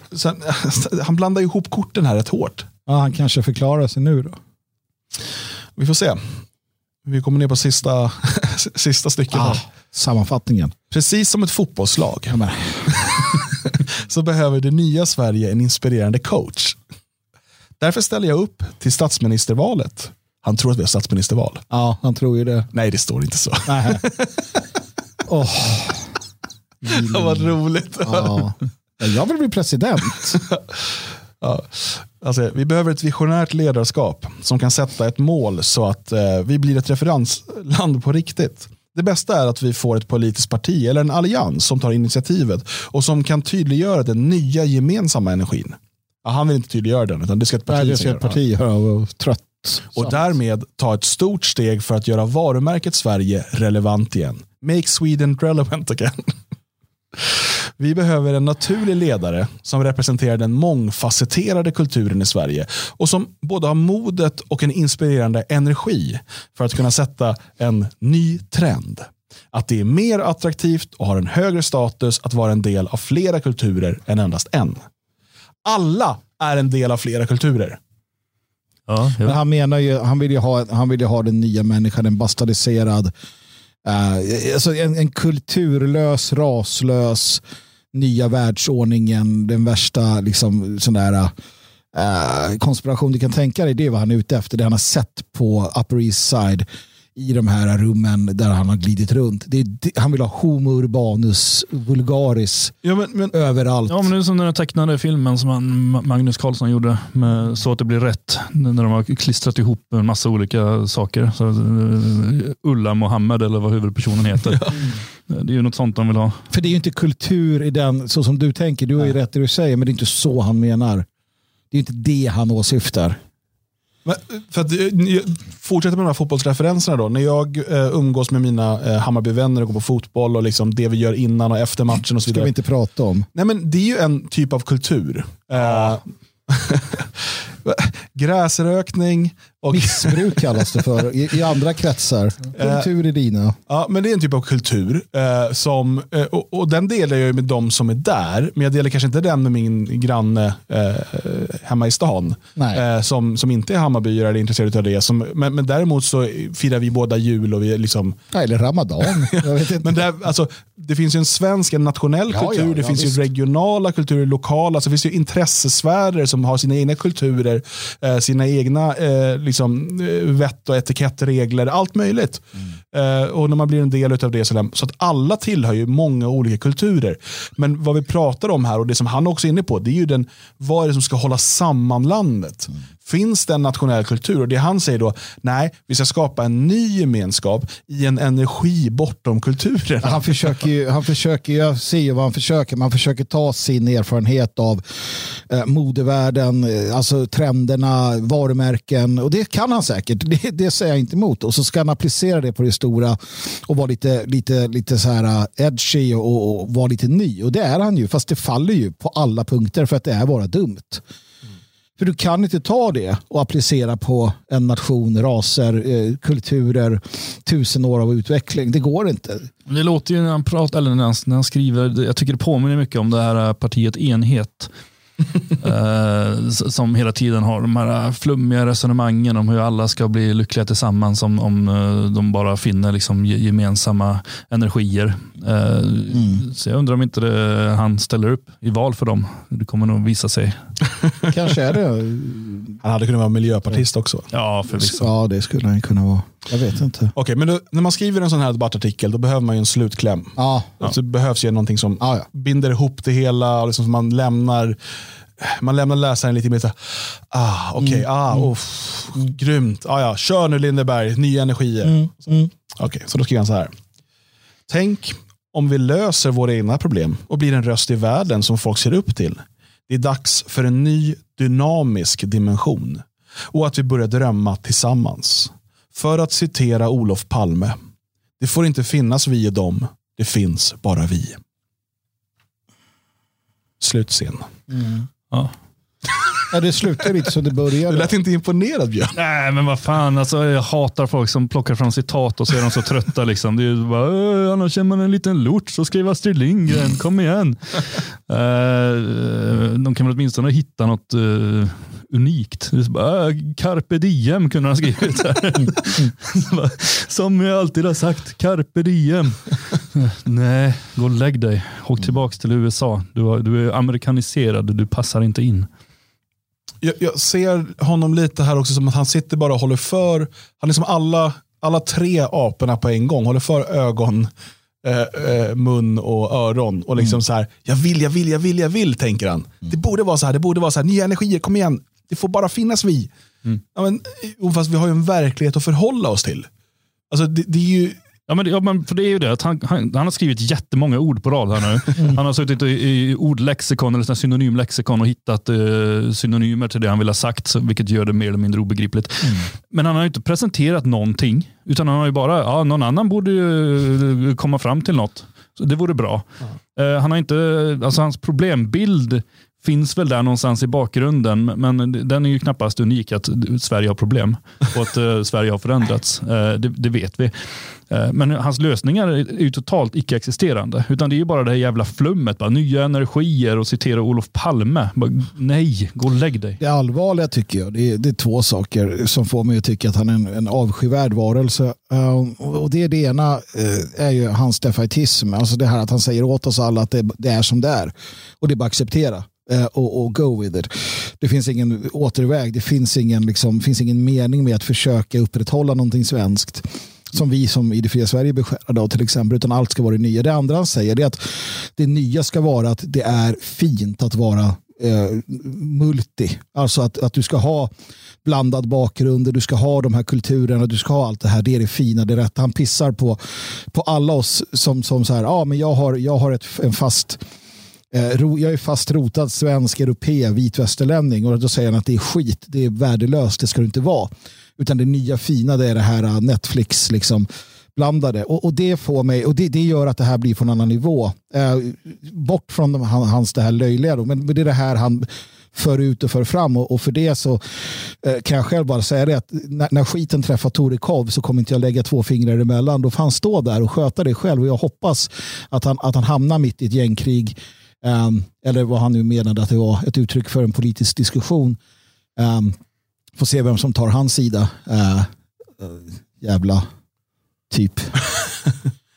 *laughs* han blandar ihop korten här rätt hårt. Ja, han kanske förklarar sig nu då. Vi får se. Vi kommer ner på sista, *laughs* sista stycket. Ah, sammanfattningen. Precis som ett fotbollslag Ja, *laughs* så behöver det nya Sverige en inspirerande coach. Därför ställer jag upp till statsministervalet. Han tror att vi har statsministerval. ja, han tror ju det. Nej, det står inte så. Nej. *laughs* Åh, *laughs* Vad roligt. ja. Jag vill bli president. Ja. Alltså, vi behöver ett visionärt ledarskap som kan sätta ett mål så att eh, vi blir ett referensland på riktigt. Det bästa är att vi får ett politiskt parti eller en allians som tar initiativet och som kan tydliggöra den nya gemensamma energin. Ja, han vill inte tydliggöra den, utan det ska ett parti Nej, det ska ett parti höra och trött. Och därmed ta ett stort steg för att göra varumärket Sverige relevant igen. Make Sweden relevant again. *laughs* Vi behöver en naturlig ledare som representerar den mångfacetterade kulturen i Sverige och som både har modet och en inspirerande energi för att kunna sätta en ny trend. Att det är mer attraktivt och har en högre status att vara en del av flera kulturer än endast en. Alla är en del av flera kulturer. Ja, Men ja. han menar ju, han vill ju ha, han vill ju ha den nya människan, en bastardiserad, Uh, alltså en, en kulturlös, raslös, nya världsordningen, den värsta liksom, sån där, uh, konspiration du kan tänka dig. Det är vad han är ute efter. Det han har sett på Upper East Side i de här rummen där han har glidit runt. Det är, han vill ha homo urbanus vulgaris Ja, men, men, överallt. Ja, men det är som den här tecknade filmen som han, Ma- Magnus Carlsson gjorde med Så att det blir rätt. När de har klistrat ihop en massa olika saker. Så, uh, Ulla Mohammed eller vad huvudpersonen heter. *laughs* Det är ju något sånt de vill ha. För det är ju inte kultur i den, så som du tänker. Du har ju rätt i det du säger, men det är inte så han menar. Det är inte det han åsyftar. Men, för att, eh, jag fortsätter med de här fotbollsreferenserna då. När jag eh, umgås med mina eh, Hammarbyvänner och går på fotboll och liksom det vi gör innan och efter matchen och så ska vidare. vi inte prata om. Nej, men det är ju en typ av kultur. Eh, *laughs* gräsrökning och Missbruk kallas det för i, i andra kretsar. Kultur i dina. Ja, men det är en typ av kultur. Eh, som, eh, och, och den delar jag ju med de som är där. Men jag delar kanske inte den med min granne eh, hemma i stan. Eh, som, som inte är Hammarbyare eller intresserad av det. Som, men, men däremot så firar vi båda jul och vi liksom Eller ramadan. *laughs* Men det, alltså, det finns ju en svensk, en nationell kultur, ja, det ja, finns visst. ju regionala kulturer, lokala, så finns det ju intressesfärer som har sina egna kulturer, eh, sina egna eh, liksom, eh, vett och etikettregler, allt möjligt. Eh, och när man blir en del av det så, så att alla tillhör ju många olika kulturer. Men vad vi pratar om här och det som han också är inne på, det är ju den, vad är det som ska hålla samman landet? Finns det en nationell kultur? Och det han säger då, nej, vi ska skapa en ny gemenskap i en energi bortom kulturen. Han försöker ju, han försöker, jag ser ju vad han försöker, man försöker ta sin erfarenhet av eh, modevärlden, eh, alltså trenderna, varumärken och det kan han säkert, det, det säger jag inte emot. Och så ska han applicera det på det stora och vara lite, lite, lite så här eh, edgy och, och vara lite ny. Och det är han ju, fast det faller ju på alla punkter för att det är bara dumt. För du kan inte ta det och applicera på en nation, raser, eh, kulturer, tusen år av utveckling. Det går inte. Det låter ju när han pratar, eller när han, när han skriver, jag tycker det påminner mycket om det här partiet Enhet. *laughs* eh, som hela tiden har de här flummiga resonemangen om hur alla ska bli lyckliga tillsammans om, om eh, de bara finner liksom gemensamma energier. Eh, mm. Så jag undrar om inte det, han ställer upp i val för dem. Det kommer nog visa sig. *laughs* Kanske är det. Han hade kunnat vara miljöpartist också. Ja, förvisso. Ja, det skulle han kunna vara. Jag vet inte. Okej, men då, när man skriver en sån här debattartikel då behöver man ju en slutkläm. Ja. Alltså, det behövs ju någonting som ja, ja. binder ihop det hela. Liksom, som man lämnar man lämnar läsaren lite mer så ah, okej, okay, mm. ah, mm. mm. grymt, ah, ja, kör nu Lindeberg, nya energier. Mm. Mm. Okej, okay, så då skriver han så här. Tänk om vi löser våra egna problem och blir en röst i världen som folk ser upp till. Det är dags för en ny dynamisk dimension och att vi börjar drömma tillsammans. För att citera Olof Palme. Det får inte finnas vi och dem. Det finns bara vi. Slutscen. Mm. Ja. Ja, det slutar lite som det började. Du lät inte imponerad Björn. Nej, men vad fan. Alltså, jag hatar folk som plockar fram citat och så är de så trötta. Liksom. Det är bara, annars är man en liten lort så skriver Astrid Lindgren. Kom igen. uh, *laughs* de kan väl åtminstone hitta något uh, unikt. Det bara, äh, carpe diem kunde han skrivit. *laughs* Som jag alltid har sagt, carpe diem. Nej, gå och lägg dig. Åk tillbaka till USA. Du, du är amerikaniserad, du passar inte in. Jag, jag, ser honom lite här också som att han sitter bara och håller för, han är som alla, alla tre aporna på en gång, håller för ögon, eh, eh, mun och öron. Och liksom mm. så här, jag vill, jag vill, jag vill, jag vill, tänker han. Mm. Det borde vara så här, det borde vara så här, nya energier, kom igen, det får bara finnas vi. Mm. Ja, men, fast vi har ju en verklighet att förhålla oss till. Alltså, det, det är ju... Ja, men, ja, men för det är ju det att han, han, han har skrivit jättemånga ord på rad här nu. Mm. Han har suttit i, i ordlexikon eller synonymlexikon och hittat eh, synonymer till det han vill ha sagt, vilket gör det mer eller mindre obegripligt. Mm. Men han har inte presenterat någonting, utan han har ju bara, ja, någon annan borde ju eh, komma fram till något. Så det vore bra. Mm. Eh, han har inte, alltså hans problembild finns väl där någonstans i bakgrunden, men den är ju knappast unik att Sverige har problem och att uh, Sverige har förändrats. Uh, det, det, vet vi. Eh, men hans lösningar är ju totalt icke-existerande. Utan det är ju bara det här jävla flummet. Bara, nya energier och citera Olof Palme. Bara, nej, gå och lägg dig. Det allvarliga tycker jag, det är, det är två saker som får mig att tycka att han är en, en avskyvärd varelse. Eh, och det, det ena eh, är ju hans defaitism. Alltså det här att han säger åt oss alla att det, det är som det är. Och det är bara att acceptera. Och, och, go with it. Det finns ingen återväg, det finns ingen, liksom, finns ingen mening med att försöka upprätthålla någonting svenskt som vi som i det fria Sverige beskärade av till exempel, utan allt ska vara det nya. Det andra han säger är att det nya ska vara att det är fint att vara eh, multi. Alltså att, att du ska ha blandad bakgrund, du ska ha de här kulturerna, du ska ha allt det här. Det är det fina, det rätta. Han pissar på, på alla oss som, som så här, ja men jag har, jag har ett, en fast Eh, jag är fast rotad svensk, europé, vit västerlänning och då säger han att det är skit, det är värdelöst, det ska det inte vara. Utan det nya fina det är det här äh, Netflix liksom blandade och, och det får mig och det, det, gör att det här blir på en annan nivå. Eh, bort från de, hans det här löjliga då, men det är det här han för ut och för fram och, och för det så eh, kan jag själv bara säga det att när, när skiten träffar Torekov så kommer inte jag lägga två fingrar emellan. Då får han stå där och sköta det själv och jag hoppas att han, att han hamnar mitt i ett gängkrig Eh, eller vad han nu menade att det var ett uttryck för en politisk diskussion. Um, får se vem som tar hans sida. Uh, jävla typ.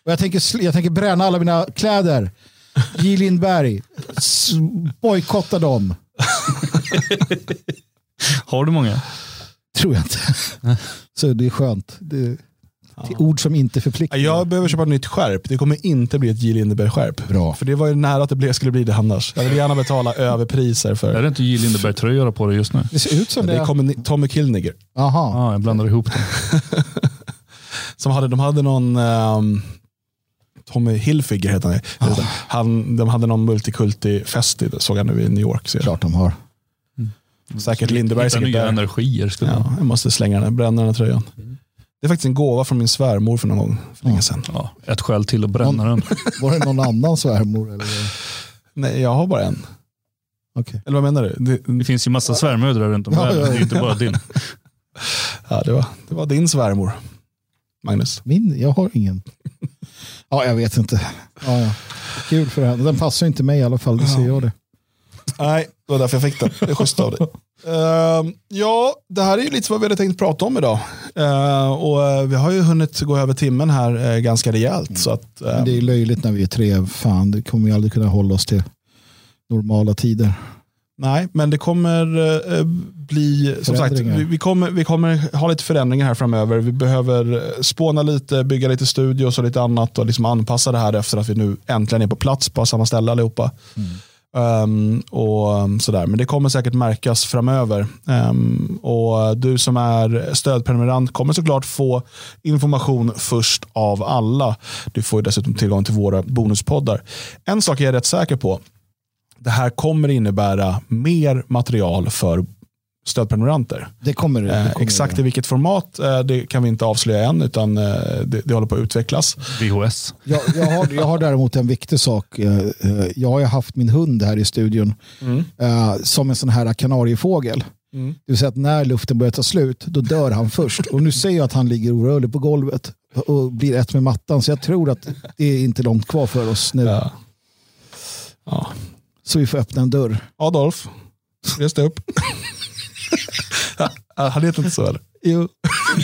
Och jag, tänker, jag tänker bränna alla mina kläder. J. Lindberg, bojkotta dem. Har du många? Tror jag inte. Så det är skönt. Det, till ord som inte förpliktar. Jag behöver köpa ett nytt skärp. Det kommer inte bli ett J. Lindeberg-skärp. Bra. För det var ju nära att det blev, skulle bli det annars. Jag vill gärna betala överpriser för Är det inte J. Lindeberg-tröjor på det just nu? Det ser ut som det. det. Kommer Tommy Kilniger. Aha. Ja, jag blandar ihop dem. *laughs* Som hade, de hade någon, um, Tommy Hilfiger heter han, Ah. han. De hade någon multikulti-fest, i- såg jag nu i New York. Så Klart de har. Säkert Lindeberg. Hitta nya där. energier skulle. Ja, jag måste slänga den, bränna den här tröjan. Det är faktiskt en gåva från min svärmor för någon gång för länge sedan. Ja, ett skäl till att bränna den. *laughs* Var det någon annan svärmor? Eller? Nej, jag har bara en. Okej. Eller vad menar du? Det, Det finns ju massa svärmödrar runt om Ja, världen. ja, ja. Det är inte bara din. *laughs* ja, det, var, det var din svärmor, Magnus. Min? Jag har ingen. *laughs* Ja, jag vet inte. Ja, ja. Kul för henne. Den passar inte mig i alla fall, det ser jag det. Nej, det var därför jag fick den. Det är schysst av dig. Ehm, ja, det här är ju lite vad vi hade tänkt prata om idag. Ehm, och eh, vi har ju hunnit gå över timmen här eh, ganska rejält. Så att, Men det är löjligt när vi är tre. Fan, det kommer vi aldrig kunna hålla oss till normala tider. Nej, men det kommer eh, bli, som sagt, vi, vi, kommer, vi kommer ha lite förändringar här framöver. Vi behöver eh, spåna lite, bygga lite studios och lite annat och liksom anpassa det här efter att vi nu äntligen är på plats på samma ställe allihopa. Um, och sådär. Men det kommer säkert märkas framöver. Um, och du som är stödprenumerant kommer såklart få information först av alla. Du får ju dessutom tillgång till våra bonuspoddar. En sak är jag rätt säker på. Det här kommer innebära mer material för stödprenumeranter. Det kommer det. Eh, kommer exakt i vilket format eh, det kan vi inte avslöja än, utan eh, det, det håller på att utvecklas. VHS. Jag, jag, har, jag har däremot en viktig sak. Jag har ju haft min hund här i studion eh, som en sån här kanariefågel. Mm. Det vill säga att när luften börjar ta slut, då dör han först. Och nu ser jag att han ligger orörlig på golvet och blir ett med mattan. Så jag tror att det är inte långt kvar för oss nu. Ja. Ja. Så vi får öppna en dörr. Adolf, res upp. *laughs* Han heter inte så eller? Jo,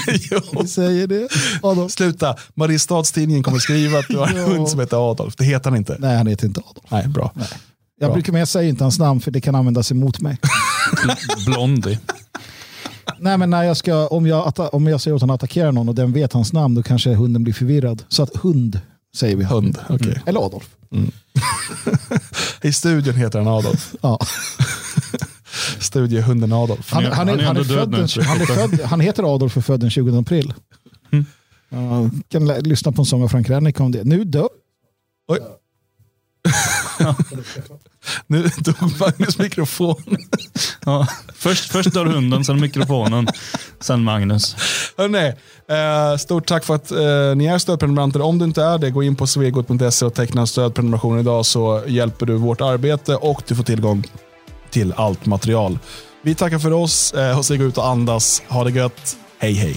*laughs* jo. vi säger det. Adolf. Sluta, Mariestadstidningen kommer skriva att du har *laughs* en hund som heter Adolf. Det heter han inte. Nej, han heter inte Adolf. Nej, bra. Jag Bra. brukar men jag säger inte hans namn för det kan användas emot mig. Blondie. Nej, men när jag ska, om, jag, om jag säger att han attackerar någon och den vet hans namn, då kanske hunden blir förvirrad. Så att hund säger vi. Hund, okej. Eller Adolf. I studion heter han Adolf. Ja. Studiehunden Adolf. Han, är- han, är, han är han, är död född nu, den, han, är född, han heter Adolf och född den 20 april. Mm. Ja, kan lyssna på en sång av Frank Rennick om det. Nu dör Oj. Nu tog Magnus mikrofon. Ja. Först, först dör hunden, sen mikrofonen, sen Magnus. Hörrni, eh, stort tack för att eh, ni är stödprenumeranter. Om du inte är det, gå in på svegot.se och teckna en stödprenumeration idag så hjälper du vårt arbete och du får tillgång till allt material. Vi tackar för oss eh, och säger gå ut och andas. Ha det gött. Hej hej.